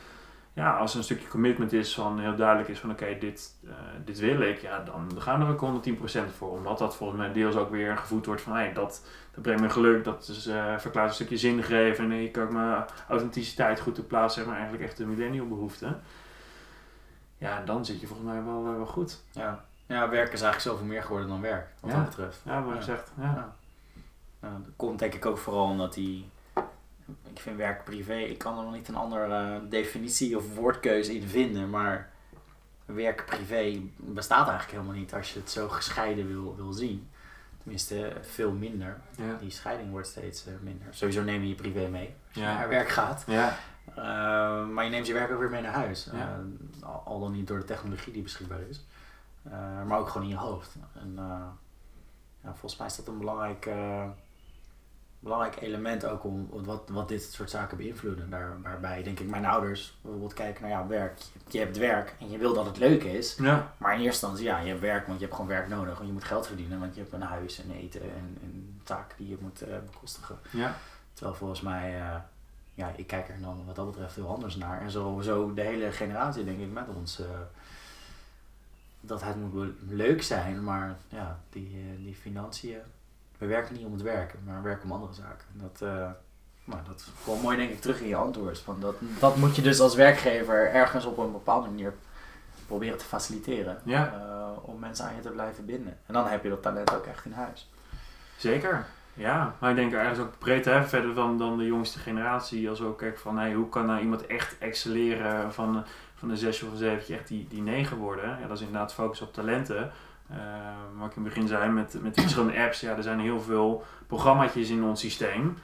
Speaker 2: ja, als er een stukje commitment is van heel duidelijk is van oké, dit, uh, dit wil ik, ja, dan gaan we er ook 110% voor. Omdat dat volgens mij deels ook weer gevoed wordt van hey, dat, dat brengt me geluk, dat is, verklaart een stukje zingeven en ik kan ook mijn authenticiteit goed te plaatsen, maar eigenlijk echt de millennial behoefte. Ja, dan zit je volgens mij wel, wel goed.
Speaker 1: Ja. ja, werk is eigenlijk zoveel meer geworden dan werk, wat
Speaker 2: ja.
Speaker 1: dat betreft.
Speaker 2: Ja, maar ja. Gezegd, ja. ja.
Speaker 1: Nou, dat komt denk ik ook vooral omdat die. Ik vind werk privé, ik kan er nog niet een andere definitie of woordkeuze in vinden, maar werk privé bestaat eigenlijk helemaal niet als je het zo gescheiden wil, wil zien. Tenminste, veel minder.
Speaker 2: Ja.
Speaker 1: Die scheiding wordt steeds uh, minder. Sowieso neem je je privé mee als je
Speaker 2: Ja.
Speaker 1: naar werk gaat.
Speaker 2: Ja,
Speaker 1: Uh, maar je neemt je werk ook weer mee naar huis. Uh, al, dan niet door de technologie die beschikbaar is. Uh, maar ook gewoon in je hoofd. En ja, volgens mij is dat een belangrijk, belangrijk element ook om wat, wat dit soort zaken beïnvloeden. Daar, waarbij denk ik mijn ouders bijvoorbeeld kijken naar ja, werk. Je hebt werk en je wil dat het leuk is.
Speaker 2: ja,
Speaker 1: Maar in eerste instantie, ja, je hebt werk, want je hebt gewoon werk nodig. Want je moet geld verdienen, want je hebt een huis en eten en, en taken die je moet eh, bekostigen.
Speaker 2: ja,
Speaker 1: Terwijl volgens mij, eh, ja, ik kijk er dan wat dat betreft heel anders naar. En zo, zo de hele generatie, denk ik, met ons. eh, dat het moet leuk zijn, maar ja, die, die financiën. We werken niet om het werken, maar we werken om andere zaken. En Dat, nou, dat komt mooi, denk ik, terug in je antwoord. Van dat, dat moet je dus als werkgever ergens op een bepaalde manier proberen te faciliteren.
Speaker 2: Ja.
Speaker 1: eh, om mensen aan je te blijven binden. En dan heb je dat talent ook echt in huis.
Speaker 2: zeker. Ja, maar ik denk ergens ook breed, hè, verder dan, dan de jongste generatie, als we ook kijken van hey, hoe kan nou iemand echt excelleren van, van een zesje of een zeventje echt die, die negen worden. Ja, dat is inderdaad focus op talenten. Uh, wat ik in het begin zei, met, met verschillende apps, ja, er zijn heel veel programmaatjes in ons systeem.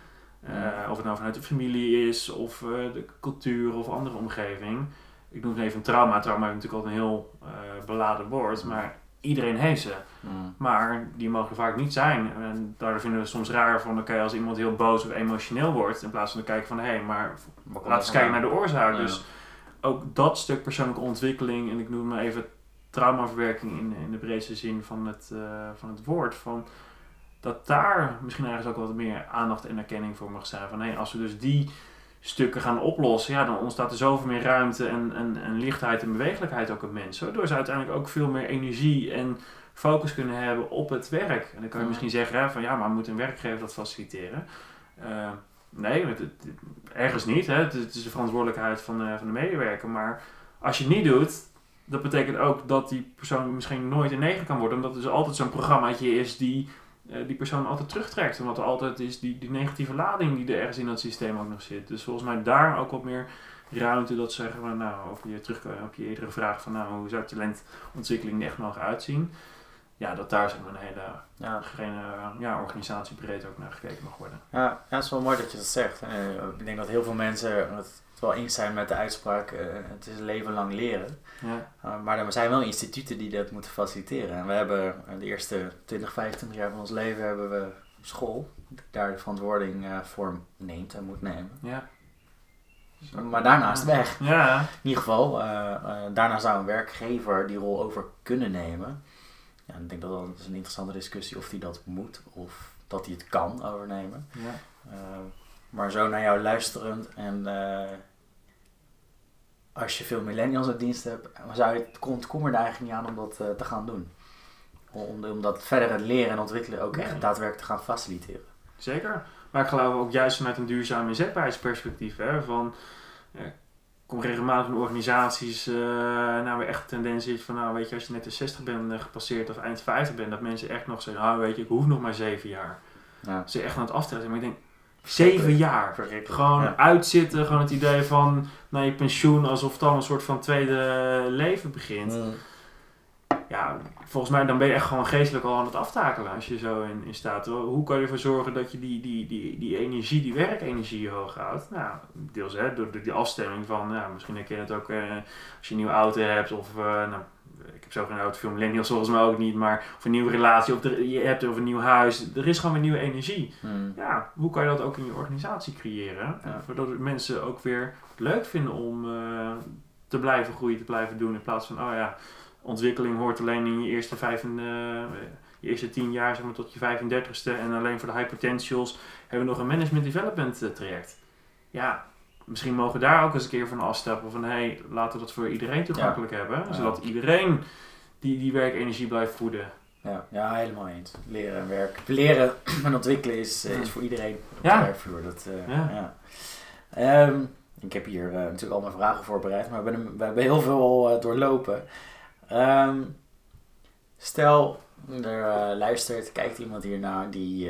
Speaker 2: Uh, of het nou vanuit de familie is, of uh, de cultuur of andere omgeving. Ik noem het even een trauma. Trauma is natuurlijk altijd een heel beladen woord, maar iedereen heeft ze.
Speaker 1: Mm.
Speaker 2: Maar die mogen vaak niet zijn. En daardoor vinden we het soms raar van, oké, als iemand heel boos of emotioneel wordt, in plaats van te kijken van, hé, hey, maar laten we eens kijken naar de oorzaak.
Speaker 1: Ja.
Speaker 2: Dus ook dat stuk persoonlijke ontwikkeling, en ik noem maar even traumaverwerking in, in de breedste zin van het, uh, van het woord, van dat daar misschien ergens ook wat meer aandacht en erkenning voor mag zijn. Van hé, hey, als we dus die stukken gaan oplossen, ja, dan ontstaat er zoveel meer ruimte en, en, en lichtheid en bewegelijkheid ook op mensen. Waardoor ze uiteindelijk ook veel meer energie en focus kunnen hebben op het werk. En dan kan je misschien zeggen hè, van ja, maar moet een werkgever dat faciliteren? Uh, nee, het, ergens niet. Hè. Het, is- het is de verantwoordelijkheid van, eh, van de medewerker. Maar als je het niet doet, dat betekent ook dat die persoon misschien nooit een negen kan worden. Omdat er dus altijd zo'n programmaatje is die eh, die persoon altijd terugtrekt. Omdat er altijd is die, die negatieve lading die er ergens in dat systeem ook nog zit. Dus volgens mij daar ook wat meer ruimte dat ze zeggen, van, nou, op je, terug, op je eerdere vraag van nou, hoe zou talentontwikkeling echt mogen uitzien. Ja, dat daar zeg maar een hele
Speaker 1: Ja.
Speaker 2: geen, eh, ja, organisatiebreed ook naar gekeken mag worden.
Speaker 1: Ja, ja, het is wel mooi dat je dat zegt. Eh, ik denk dat heel veel mensen het wel eens zijn met de uitspraak: eh, het is een leven lang leren.
Speaker 2: Ja,
Speaker 1: Uh, maar er zijn wel instituten die dat moeten faciliteren. En we hebben uh, de eerste 20, 25 jaar van ons leven hebben we school. die Daar de verantwoording uh, voor neemt en moet nemen.
Speaker 2: ja.
Speaker 1: Maar daarnaast weg.
Speaker 2: Ja,
Speaker 1: In ieder geval, daarna zou een werkgever die rol over kunnen nemen. Ja, ik denk dat dat is een interessante discussie of die dat moet of dat hij het kan overnemen.
Speaker 2: ja.
Speaker 1: Uh, maar zo naar jou luisterend en eh, als je veel millennials in dienst hebt, zou je het komt kom er eigenlijk niet aan om dat eh, te gaan doen. Om, om dat verder het leren en ontwikkelen ook echt daadwerkelijk te gaan faciliteren.
Speaker 2: Zeker. Maar ik geloof ook juist vanuit een duurzaam inzetbaarheidsperspectief. Hè, van, ja, ik kom regelmatig in organisaties eh nou weer echt de tendens is van nou weet je als je net de 60 bent eh, gepasseerd of eind 50 bent dat mensen echt nog zeggen ah weet je ik hoef nog maar 7 jaar.
Speaker 1: Ja.
Speaker 2: Ze echt aan het zijn. Maar ik denk 7 jaar.
Speaker 1: Verrekelijk.
Speaker 2: Gewoon
Speaker 1: Ja.
Speaker 2: uitzitten, gewoon het idee van naar je pensioen alsof het dan een soort van tweede leven begint.
Speaker 1: Mm.
Speaker 2: Ja, volgens mij dan ben je echt gewoon geestelijk al aan het aftakelen als je zo in, in staat. Hoe kan je ervoor zorgen dat je die, die, die, die energie, die werkenergie hoog houdt? Nou, deels hè, door, door die afstemming van, ja, misschien herken je het ook eh, als je een nieuwe auto hebt of, eh, nou, heb zo geen auto, veel millennials volgens mij ook niet, maar of een nieuwe relatie of er- je hebt of een nieuw huis. Er is gewoon weer nieuwe energie.
Speaker 1: Mm.
Speaker 2: Ja, hoe kan je dat ook in je organisatie creëren?
Speaker 1: Ja.
Speaker 2: Zodat mensen ook weer leuk vinden om eh, te blijven groeien, te blijven doen. In plaats van, oh ja, ontwikkeling hoort alleen in je eerste, vijf en, eh, je eerste tien jaar, zeg maar tot je 35ste. En alleen voor de high potentials hebben we nog een management development eh, traject. Ja, misschien mogen we daar ook eens een keer van afstappen. Van, hé, hey, laten we dat voor iedereen toegankelijk hebben. Zodat iedereen die, die werkenergie blijft voeden.
Speaker 1: Ja, ja, helemaal eens. Leren en werk. Leren [CLEARS THROAT] en ontwikkelen is, eh, is voor iedereen op
Speaker 2: Ja.
Speaker 1: de werkvloer. Dat, eh,
Speaker 2: Ja.
Speaker 1: Ehm, ik heb hier eh, natuurlijk al mijn vragen voorbereid, maar we hebben, we hebben heel veel al eh, doorlopen. Ehm, stel, er luistert, kijkt iemand hiernaar die,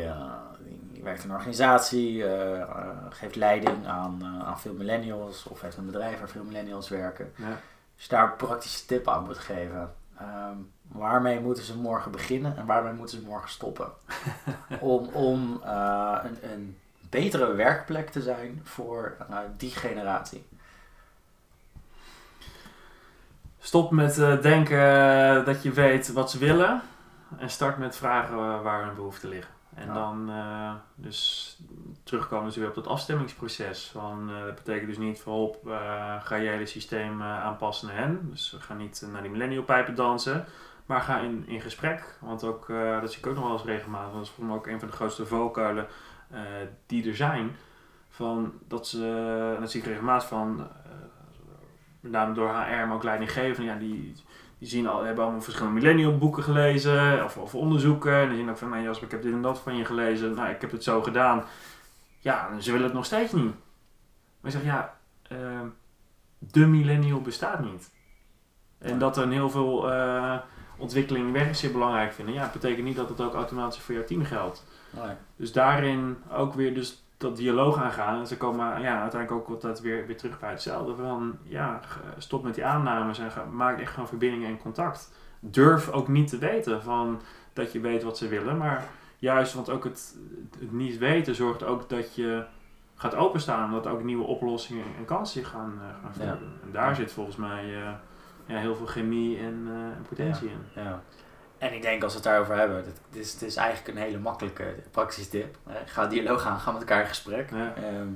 Speaker 1: die werkt in een organisatie, eh, eh, geeft leiding aan, eh, aan veel millennials of heeft een bedrijf waar veel millennials werken.
Speaker 2: Ja.
Speaker 1: Als je daar een praktische tip aan moet geven, ehm, waarmee moeten ze morgen beginnen en waarmee moeten ze morgen stoppen? [LAUGHS] om om een, een betere werkplek te zijn voor die generatie.
Speaker 2: Stop met denken dat je weet wat ze willen. En start met vragen waar hun behoeften liggen. En
Speaker 1: Ja.
Speaker 2: dan eh, dus terugkomen dus weer op dat afstemmingsproces. Van, eh, dat betekent dus niet voorop eh, ga je hele systeem aanpassen naar hen. Dus ga niet eh, naar die millennial pijpen dansen. Maar ga in, in gesprek. Want ook, dat zie ik ook nog wel eens regelmatig. Dat is voor mij ook een van de grootste valkuilen die er zijn. Van dat ze, dat zie ik regelmatig van, met name door HR, maar ook leidinggevenden, ja, die, die zien al, hebben allemaal verschillende millennial boeken gelezen of, of onderzoeken. En die zien ook van, nou Jasper, ik heb dit en dat van je gelezen. Nou, ik heb het zo gedaan. Ja, en ze willen het nog steeds niet. Maar ik zeg, ja, eh, de millennial bestaat niet. En
Speaker 1: Ja.
Speaker 2: dat er een heel veel eh, ontwikkeling werk zeer belangrijk vinden. Ja, betekent niet dat het ook automatisch voor jouw team geldt.
Speaker 1: Nee.
Speaker 2: Dus daarin ook weer dus dat dialoog aangaan. En ze komen ja, uiteindelijk ook altijd weer, weer terug bij hetzelfde. Van ja, stop met die aannames en ga, maak echt gewoon verbindingen en contact. Durf ook niet te weten van dat je weet wat ze willen. Maar juist, want ook het, het niet weten zorgt ook dat je gaat openstaan. En dat ook nieuwe oplossingen en kansen gaan, eh, gaan
Speaker 1: Ja.
Speaker 2: vinden. En daar zit volgens mij eh, ja, heel veel chemie en, eh, en potentie in.
Speaker 1: Ja. En ik denk als we het daarover hebben, het het is, het is eigenlijk een hele makkelijke praktische tip. Eh, Ga dialoog aan, ga met elkaar in gesprek.
Speaker 2: Ja.
Speaker 1: Ehm,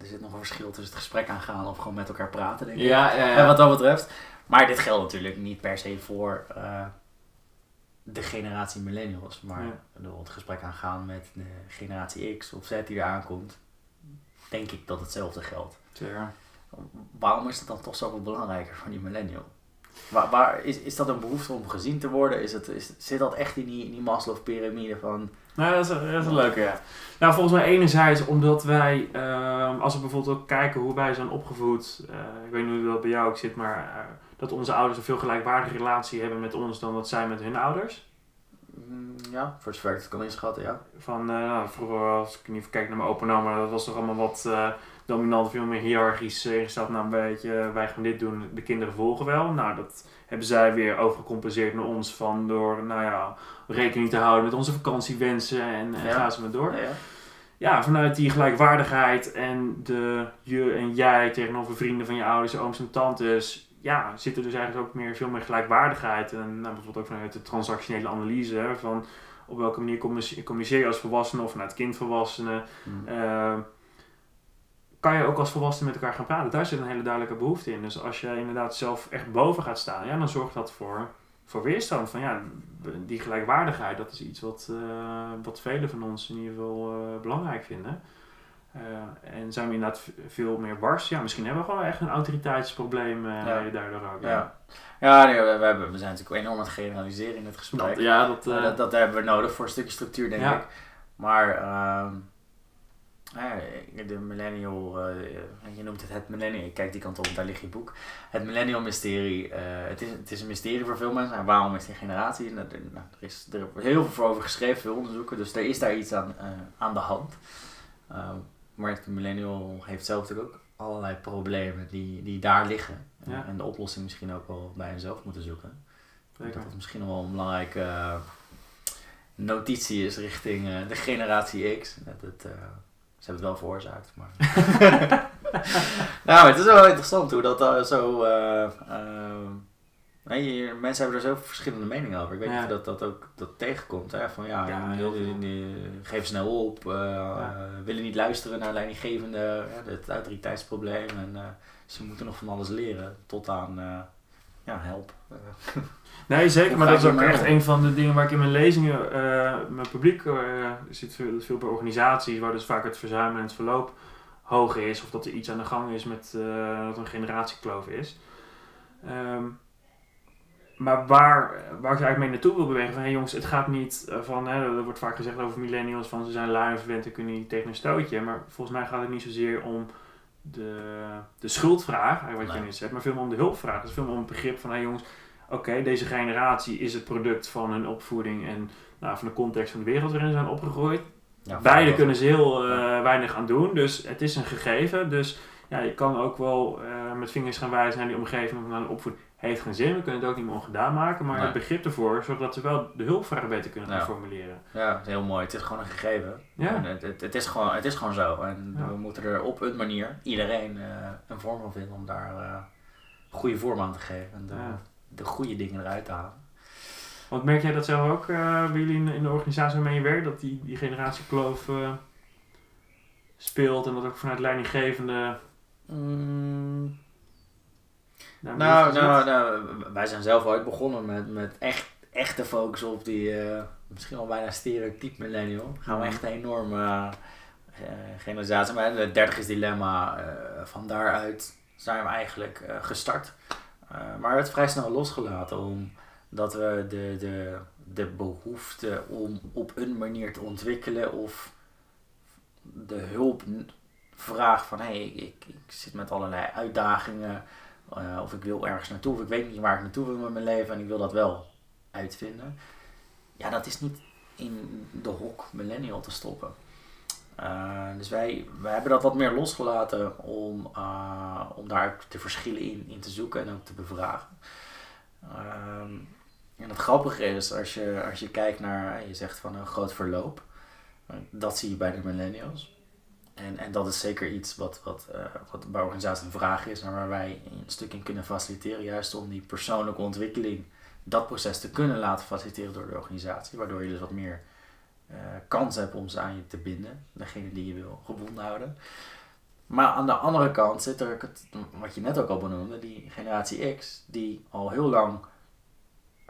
Speaker 1: er zit nog een verschil tussen het gesprek aangaan of gewoon met elkaar praten, denk ik.
Speaker 2: Ja, ja,
Speaker 1: En wat dat betreft. Maar dit geldt natuurlijk niet per se voor eh, de generatie millennials. Maar bedoel, het gesprek aangaan met de generatie X of Z die eraan komt, denk ik dat hetzelfde geldt.
Speaker 2: Zeker.
Speaker 1: Waarom is het dan toch zoveel belangrijker voor die millennial? Waar, waar, is, is dat een behoefte om gezien te worden? Is het, is, zit dat echt in die, in die Maslow-pyramide van...
Speaker 2: Nou, dat is, dat is een leuke, ja. Nou, volgens mij enerzijds omdat wij, ehm, als we bijvoorbeeld ook kijken hoe wij zijn opgevoed, eh, ik weet niet hoe dat bij jou ook zit, maar eh, dat onze ouders een veel gelijkwaardige relatie hebben met ons dan dat zij met hun ouders.
Speaker 1: mm, Ja, voor zover ik het kan inschatten, ja.
Speaker 2: Van, eh, nou, vroeger, als ik niet kijk naar mijn opa oma, dat was toch allemaal wat dominant, veel meer hiërarchisch eh, ingesteld. Nou, een beetje, wij gaan dit doen, de kinderen volgen wel. Nou, dat hebben zij weer overgecompenseerd naar ons van door, nou ja, rekening te houden met onze vakantiewensen en, en
Speaker 1: Ja.
Speaker 2: gaan ze maar door.
Speaker 1: Ja, ja.
Speaker 2: Ja, vanuit die gelijkwaardigheid en de je en jij tegenover vrienden van je ouders, ooms en tantes, ja, zit er dus eigenlijk ook meer, veel meer gelijkwaardigheid. En nou, bijvoorbeeld ook vanuit de transactionele analyse, hè, van op welke manier communice- communiceer je als volwassene of vanuit kindvolwassenen.
Speaker 1: Mm.
Speaker 2: Eh, kan je ook als volwassene met elkaar gaan praten. Daar zit een hele duidelijke behoefte in. Dus als je inderdaad zelf echt boven gaat staan, ja, dan zorgt dat voor, voor weerstand. Van ja, die gelijkwaardigheid, dat is iets wat, eh, wat velen van ons in ieder geval eh, belangrijk vinden. en zijn we inderdaad veel meer bars. Ja, misschien hebben we gewoon echt een autoriteitsprobleem ja. daardoor ook.
Speaker 1: Ja, ja nee, we, hebben, we zijn natuurlijk enorm aan het generaliseren in het gesprek.
Speaker 2: Dat, ja, dat,
Speaker 1: dat, dat, hebben we nodig voor een stukje structuur, denk ik. Maar ehm, de millennial, uh, je noemt het het millennial, kijk die kant op, daar ligt je boek. Het millennial mysterie, uh, het, is, het is een mysterie voor veel mensen. En waarom is die generatie? Nou, er, nou, er, is, er wordt heel veel over geschreven, veel onderzoeken, dus er is daar iets aan, uh, aan de hand. Maar de millennial heeft zelf natuurlijk ook allerlei problemen die, die daar liggen. Ja. En de oplossing misschien ook wel bij henzelf moeten zoeken. Dat is misschien wel een belangrijke notitie is richting de generatie X. Dat het, ze hebben het wel veroorzaakt, maar... [LAUGHS] nou, het is wel interessant hoe dat uh, zo... Uh, uh, mensen hebben er zo verschillende meningen over. Ik weet niet of dat, dat ook dat tegenkomt. Hè? Van ja, ja die, die, geven snel op, ja. willen niet luisteren naar leidinggevende, het autoriteitsprobleem. En ze moeten nog van alles leren tot aan ja, help. [LAUGHS]
Speaker 2: Nee, zeker. Maar dat is ook echt een van de dingen waar ik in mijn lezingen, uh, mijn publiek uh, zit veel, veel bij organisaties waar dus vaak het verzuim en het verloop hoog is. Of dat er iets aan de gang is met uh, dat een generatiekloof is. Um, maar waar, waar ik eigenlijk mee naartoe wil bewegen, van hey jongens, het gaat niet van, hè, er wordt vaak gezegd over millennials van ze zijn lui en verwend en kunnen niet tegen een stootje. Maar volgens mij gaat het niet zozeer om de, de schuldvraag, wat je nu zegt, maar veel meer om de hulpvraag. Dus veel meer om het begrip van, hey jongens, oké, deze generatie is het product van hun opvoeding en nou, van de context van de wereld waarin ze zijn opgegroeid. Ja, Beide kunnen ze heel uh, weinig aan doen, dus het is een gegeven. Dus ja, je kan ook wel uh, met vingers gaan wijzen naar die omgeving van de opvoeding. Heeft geen zin, we kunnen het ook niet meer ongedaan maken, maar nee. het begrip ervoor zorgt dat ze wel de hulpvragen beter kunnen gaan formuleren.
Speaker 1: Ja, heel mooi. Het is gewoon een gegeven. Ja. Het, het, het, is gewoon, het is gewoon zo. En we moeten er op een manier, iedereen, uh, een vorm van vinden om daar goede vorm aan te geven. En de goede dingen eruit te halen.
Speaker 2: Want merk jij dat zelf ook uh, bij jullie in, in, de organisatie waarmee je werkt, dat die, die generatiekloof speelt en dat ook vanuit leidinggevende. Mm.
Speaker 1: Nou, nou, nou, nou, wij zijn zelf ooit begonnen met, met echt, echte focus op die uh, misschien wel bijna stereotype millennial. Gaan we echt een enorme generalisatie. Maar het dertigersdilemma, van daaruit zijn we eigenlijk gestart. Uh, maar het vrij snel losgelaten omdat we de, de, de behoefte om op een manier te ontwikkelen of de hulpvraag van hé, hey, ik, ik, zit met allerlei uitdagingen uh, of ik wil ergens naartoe of ik weet niet waar ik naartoe wil met mijn leven en ik wil dat wel uitvinden. Ja, dat is niet in de hok millennial te stoppen. Uh, dus wij, wij hebben dat wat meer losgelaten om, uh, om daar de verschillen in, in te zoeken en ook te bevragen. Uh, en het grappige is, als je, als je kijkt naar, je zegt van een groot verloop, dat zie je bij de millennials. En, en dat is zeker iets wat, wat, uh, wat bij organisaties een vraag is en waar wij een stuk in kunnen faciliteren, juist om die persoonlijke ontwikkeling, dat proces te kunnen laten faciliteren door de organisatie, waardoor je dus wat meer uh, kans hebt om ze aan je te binden, degene die je wil gebonden houden. Maar aan de andere kant zit er, wat je net ook al benoemde, die generatie X, die al heel lang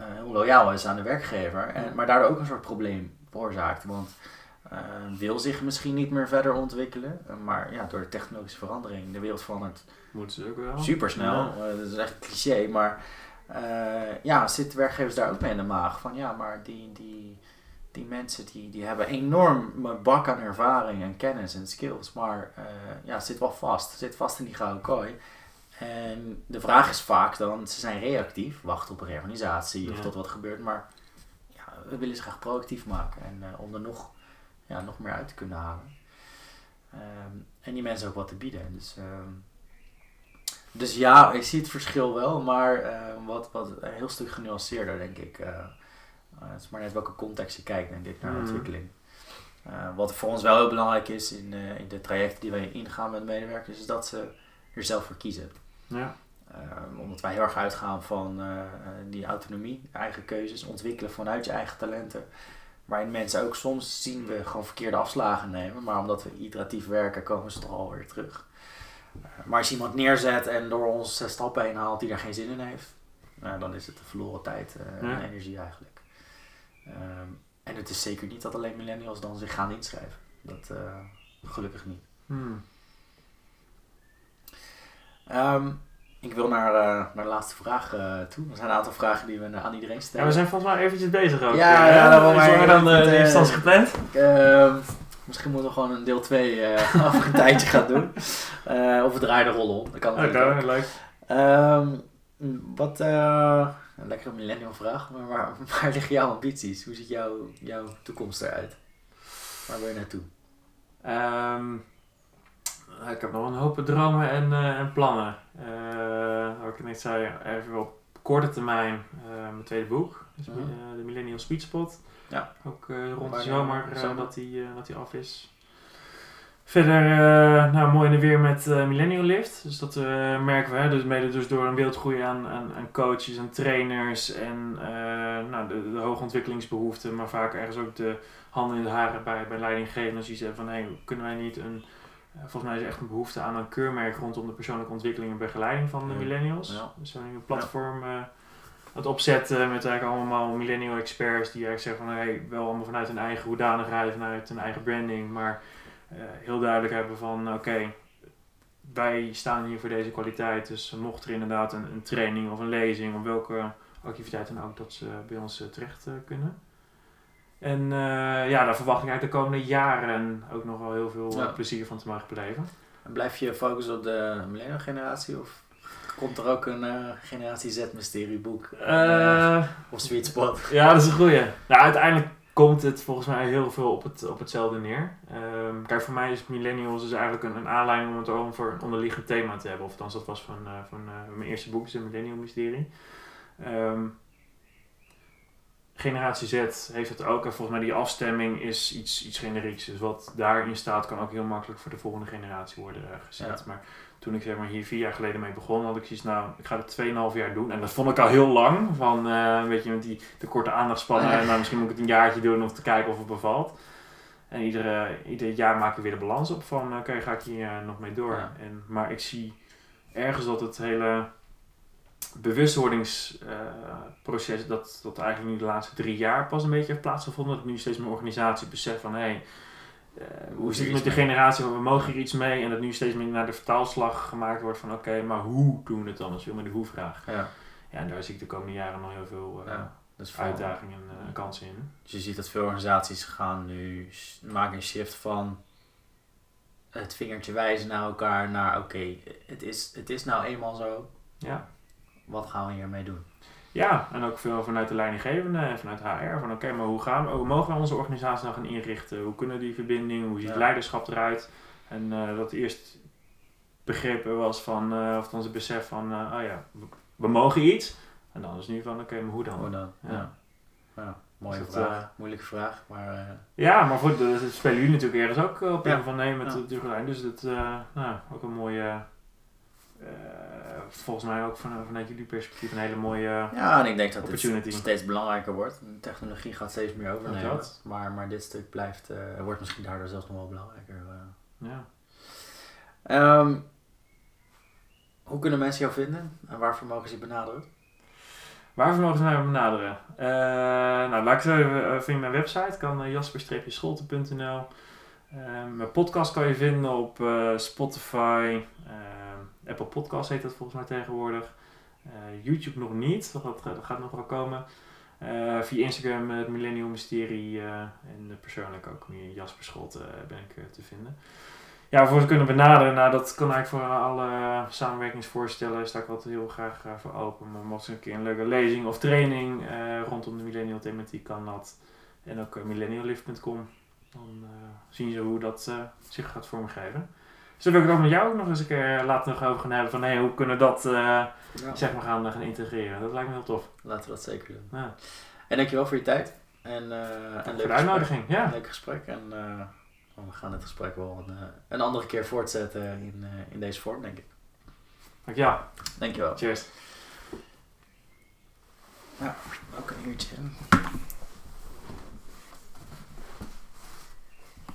Speaker 1: uh, heel loyaal is aan de werkgever, en, maar daardoor ook een soort probleem veroorzaakt. Want wil zich misschien niet meer verder ontwikkelen, maar ja, door de technologische verandering, de wereld verandert
Speaker 2: Moeten ze ook wel.
Speaker 1: supersnel. Ja. dat is echt cliché, maar ja, zitten werkgevers daar ook mee in de maag van ja, maar die, die die mensen die, die hebben enorm bak aan ervaring en kennis en skills, maar uh, ja, zit wel vast. Zit vast in die gouden kooi. En de vraag is vaak dan, ze zijn reactief, wachten op een reorganisatie of tot wat gebeurt, maar ja, we willen ze graag proactief maken en uh, om er nog, ja, nog meer uit te kunnen halen. Um, en die mensen ook wat te bieden. Dus, um, dus ja, ik zie het verschil wel, maar uh, wat, wat een heel stuk genuanceerder denk ik. Uh, het is maar net welke context je kijkt, denk ik, naar mm. ontwikkeling. Uh, wat voor ons wel heel belangrijk is in, in de trajecten die wij ingaan met medewerkers, is dat ze er zelf voor kiezen. Ja. omdat wij heel erg uitgaan van die autonomie, eigen keuzes, ontwikkelen vanuit je eigen talenten. Waarin mensen ook soms zien we gewoon verkeerde afslagen nemen, maar omdat we iteratief werken, komen ze toch alweer terug. maar als je iemand neerzet en door ons stappen heen haalt die daar geen zin in heeft, dan is het een verloren tijd en energie eigenlijk. Um, en het is zeker niet dat alleen millennials dan zich gaan inschrijven. Dat uh, gelukkig niet.
Speaker 2: Hmm.
Speaker 1: Ehm, ik wil naar, eh, naar de laatste vraag eh, toe. Er zijn een aantal vragen die we aan iedereen
Speaker 2: Ja,
Speaker 1: stellen.
Speaker 2: we zijn volgens mij eventjes bezig ook.
Speaker 1: Ja,
Speaker 2: eh,
Speaker 1: ja, daarom, maar
Speaker 2: dan de
Speaker 1: eh,
Speaker 2: instantie gepland.
Speaker 1: Misschien moeten we gewoon een deel 2 eh [LAUGHS] over een tijdje gaan doen. Of we draaien de rol om. Dat kan natuurlijk ook.
Speaker 2: leuk.
Speaker 1: Ehm, wat, een lekkere millennial vraag, maar waar, [LAUGHS] waar liggen jouw ambities? Hoe ziet jouw, jouw toekomst eruit? Waar wil je naartoe?
Speaker 2: Ehm, ik heb nog een hoop dromen en, en plannen. Eh wat ik net zei, even op korte termijn eh, mijn tweede boek. Dus, eh, de Millennial Sweet Spot.
Speaker 1: Ja.
Speaker 2: Ook rond de zomer
Speaker 1: Zomer?
Speaker 2: dat die, dat die af is. Verder, nou, mooi in de weer met eh, Millennial Lift. Dus dat merken we, hè, dus mede dus door een wereldgroei aan, aan, aan coaches en trainers en nou, de, de hoge ontwikkelingsbehoeften, maar vaak ergens ook de handen in de haren bij, bij leidinggevenden. Die zeggen van, hé, hey, kunnen wij niet een, volgens mij is er echt een behoefte aan een keurmerk rondom de persoonlijke ontwikkeling en begeleiding van de millennials.
Speaker 1: Ja.
Speaker 2: Dus een platform eh, het opzetten met eigenlijk allemaal millennial experts die eigenlijk zeggen van, hey, wel allemaal vanuit hun eigen hoedanigheid, vanuit hun eigen branding, maar eh, heel duidelijk hebben van oké, wij staan hier voor deze kwaliteit. Dus mocht er inderdaad een, een training of een lezing of welke activiteit dan ook, dat ze bij ons eh, terecht eh, kunnen. En eh, ja, daar verwacht ik eigenlijk de komende jaren ook nog wel heel veel eh,
Speaker 1: Ja.
Speaker 2: plezier van te mogen beleven.
Speaker 1: En blijf je focussen op de millennial generatie of komt er ook een eh, generatie Z mysterieboek
Speaker 2: Eh,
Speaker 1: of sweet spot? [LAUGHS]
Speaker 2: Ja, dat is een goeie. Nou, uiteindelijk komt het volgens mij heel veel op, het, op hetzelfde neer. Ehm, kijk, voor mij is millennials dus eigenlijk een, een aanleiding om het over een onderliggend thema te hebben. Of althans, dat was van, van mijn eerste boek, is de Millennial Mysterie. Ehm, Generatie Z heeft het ook. En volgens mij die afstemming is iets, iets generieks. Dus wat daarin staat kan ook heel makkelijk voor de volgende generatie worden eh, gezet.
Speaker 1: Ja.
Speaker 2: Maar toen ik zeg maar, hier vier jaar geleden mee begon, had ik zoiets, nou, ik ga het 2,5 jaar doen. En dat vond ik al heel lang. Van, eh weet je, met die de korte aandachtspannen. En nou, misschien moet ik het een jaartje doen om te kijken of het bevalt. En iedere, ieder jaar maak ik weer de balans op van, oké, ga ik hier eh, nog mee door.
Speaker 1: Ja.
Speaker 2: En, maar ik zie ergens dat het hele bewustwordingsproces, dat, dat eigenlijk nu de laatste drie jaar pas een beetje heeft plaatsgevonden. Dat nu steeds meer organisatie beseft van, hé, hey, eh, hoe zit het met de generatie, we mogen hier iets mee. En dat nu steeds meer naar de vertaalslag gemaakt wordt van, oké, maar hoe doen we het dan? Dat is veel meer de hoe-vraag.
Speaker 1: Ja,
Speaker 2: Ja, en daar zie ik de komende jaren nog heel veel eh,
Speaker 1: ja.
Speaker 2: Uitdagingen en eh, kansen in.
Speaker 1: Dus je ziet dat veel organisaties gaan nu maken een shift van het vingertje wijzen naar elkaar naar oké, het, is, het is nou eenmaal zo.
Speaker 2: Ja.
Speaker 1: Wat gaan we hiermee doen?
Speaker 2: Ja, en ook veel vanuit de leidinggevende en vanuit HR. Van oké, maar hoe, gaan we, hoe mogen we onze organisatie nou gaan inrichten? Hoe kunnen die verbindingen? Hoe ziet
Speaker 1: Ja.
Speaker 2: leiderschap eruit? En eh, dat eerst begrepen was van, eh, of onze besef van, eh, oh ja, we, mogen iets. En dan is het nu van, oké, maar hoe dan?
Speaker 1: Hoe dan?
Speaker 2: Ja.
Speaker 1: Ja. ja. Mooie
Speaker 2: Dus dat,
Speaker 1: vraag.
Speaker 2: eh,
Speaker 1: Moeilijke vraag, maar eh,
Speaker 2: Ja, maar goed, dat spelen jullie natuurlijk ergens ook op
Speaker 1: Ja.
Speaker 2: van nee, met de. Dus dat, eh, nou, ook een mooie, eh, volgens mij ook van, vanuit jullie perspectief een hele mooie...
Speaker 1: ja, en ik denk dat het steeds belangrijker wordt. De technologie gaat steeds meer overnemen.
Speaker 2: dat.
Speaker 1: Maar, maar dit stuk blijft, eh, wordt misschien daardoor zelfs nog wel belangrijker. eh.
Speaker 2: ja.
Speaker 1: Ehm, hoe kunnen mensen jou vinden en waarvoor mogen ze je benaderen?
Speaker 2: Waarvoor mogen ze mij benaderen? Eh, nou, laat ik zo even uh, via mijn website. Kan uh, jasper-scholten.nl uh, Mijn podcast kan je vinden op uh, Spotify. Apple Podcast heet dat volgens mij tegenwoordig. Uh, YouTube nog niet. Dat, dat, dat gaat nog wel komen. Uh, via Instagram het Millennium Mysterie. uh, en persoonlijk ook meer Jasper Scholten ben ik te vinden. Ja, voor ze kunnen benaderen, nou dat kan eigenlijk voor alle samenwerkingsvoorstellen, sta ik altijd heel graag voor open. Maar mocht ze een keer een leuke lezing of training rondom de millennial thematiek kan dat. En ook millenniallift.com. Dan zien ze hoe dat zich gaat vormgeven. Wil ik het ook met jou ook nog eens een keer later nog over gaan hebben van hey, hoe kunnen we dat uh, ja. zeg maar gaan, gaan integreren. Dat lijkt me heel tof.
Speaker 1: Laten we dat zeker doen.
Speaker 2: Ja.
Speaker 1: En dankjewel voor je tijd. En, uh, en
Speaker 2: voor de uitnodiging.
Speaker 1: Gesprek.
Speaker 2: Ja.
Speaker 1: Leuk gesprek. En uh, we gaan het gesprek wel een, een andere keer voortzetten in, in deze vorm, denk ik.
Speaker 2: Dankjewel.
Speaker 1: Dankjewel.
Speaker 2: Cheers.
Speaker 1: Ja, ook een uurtje.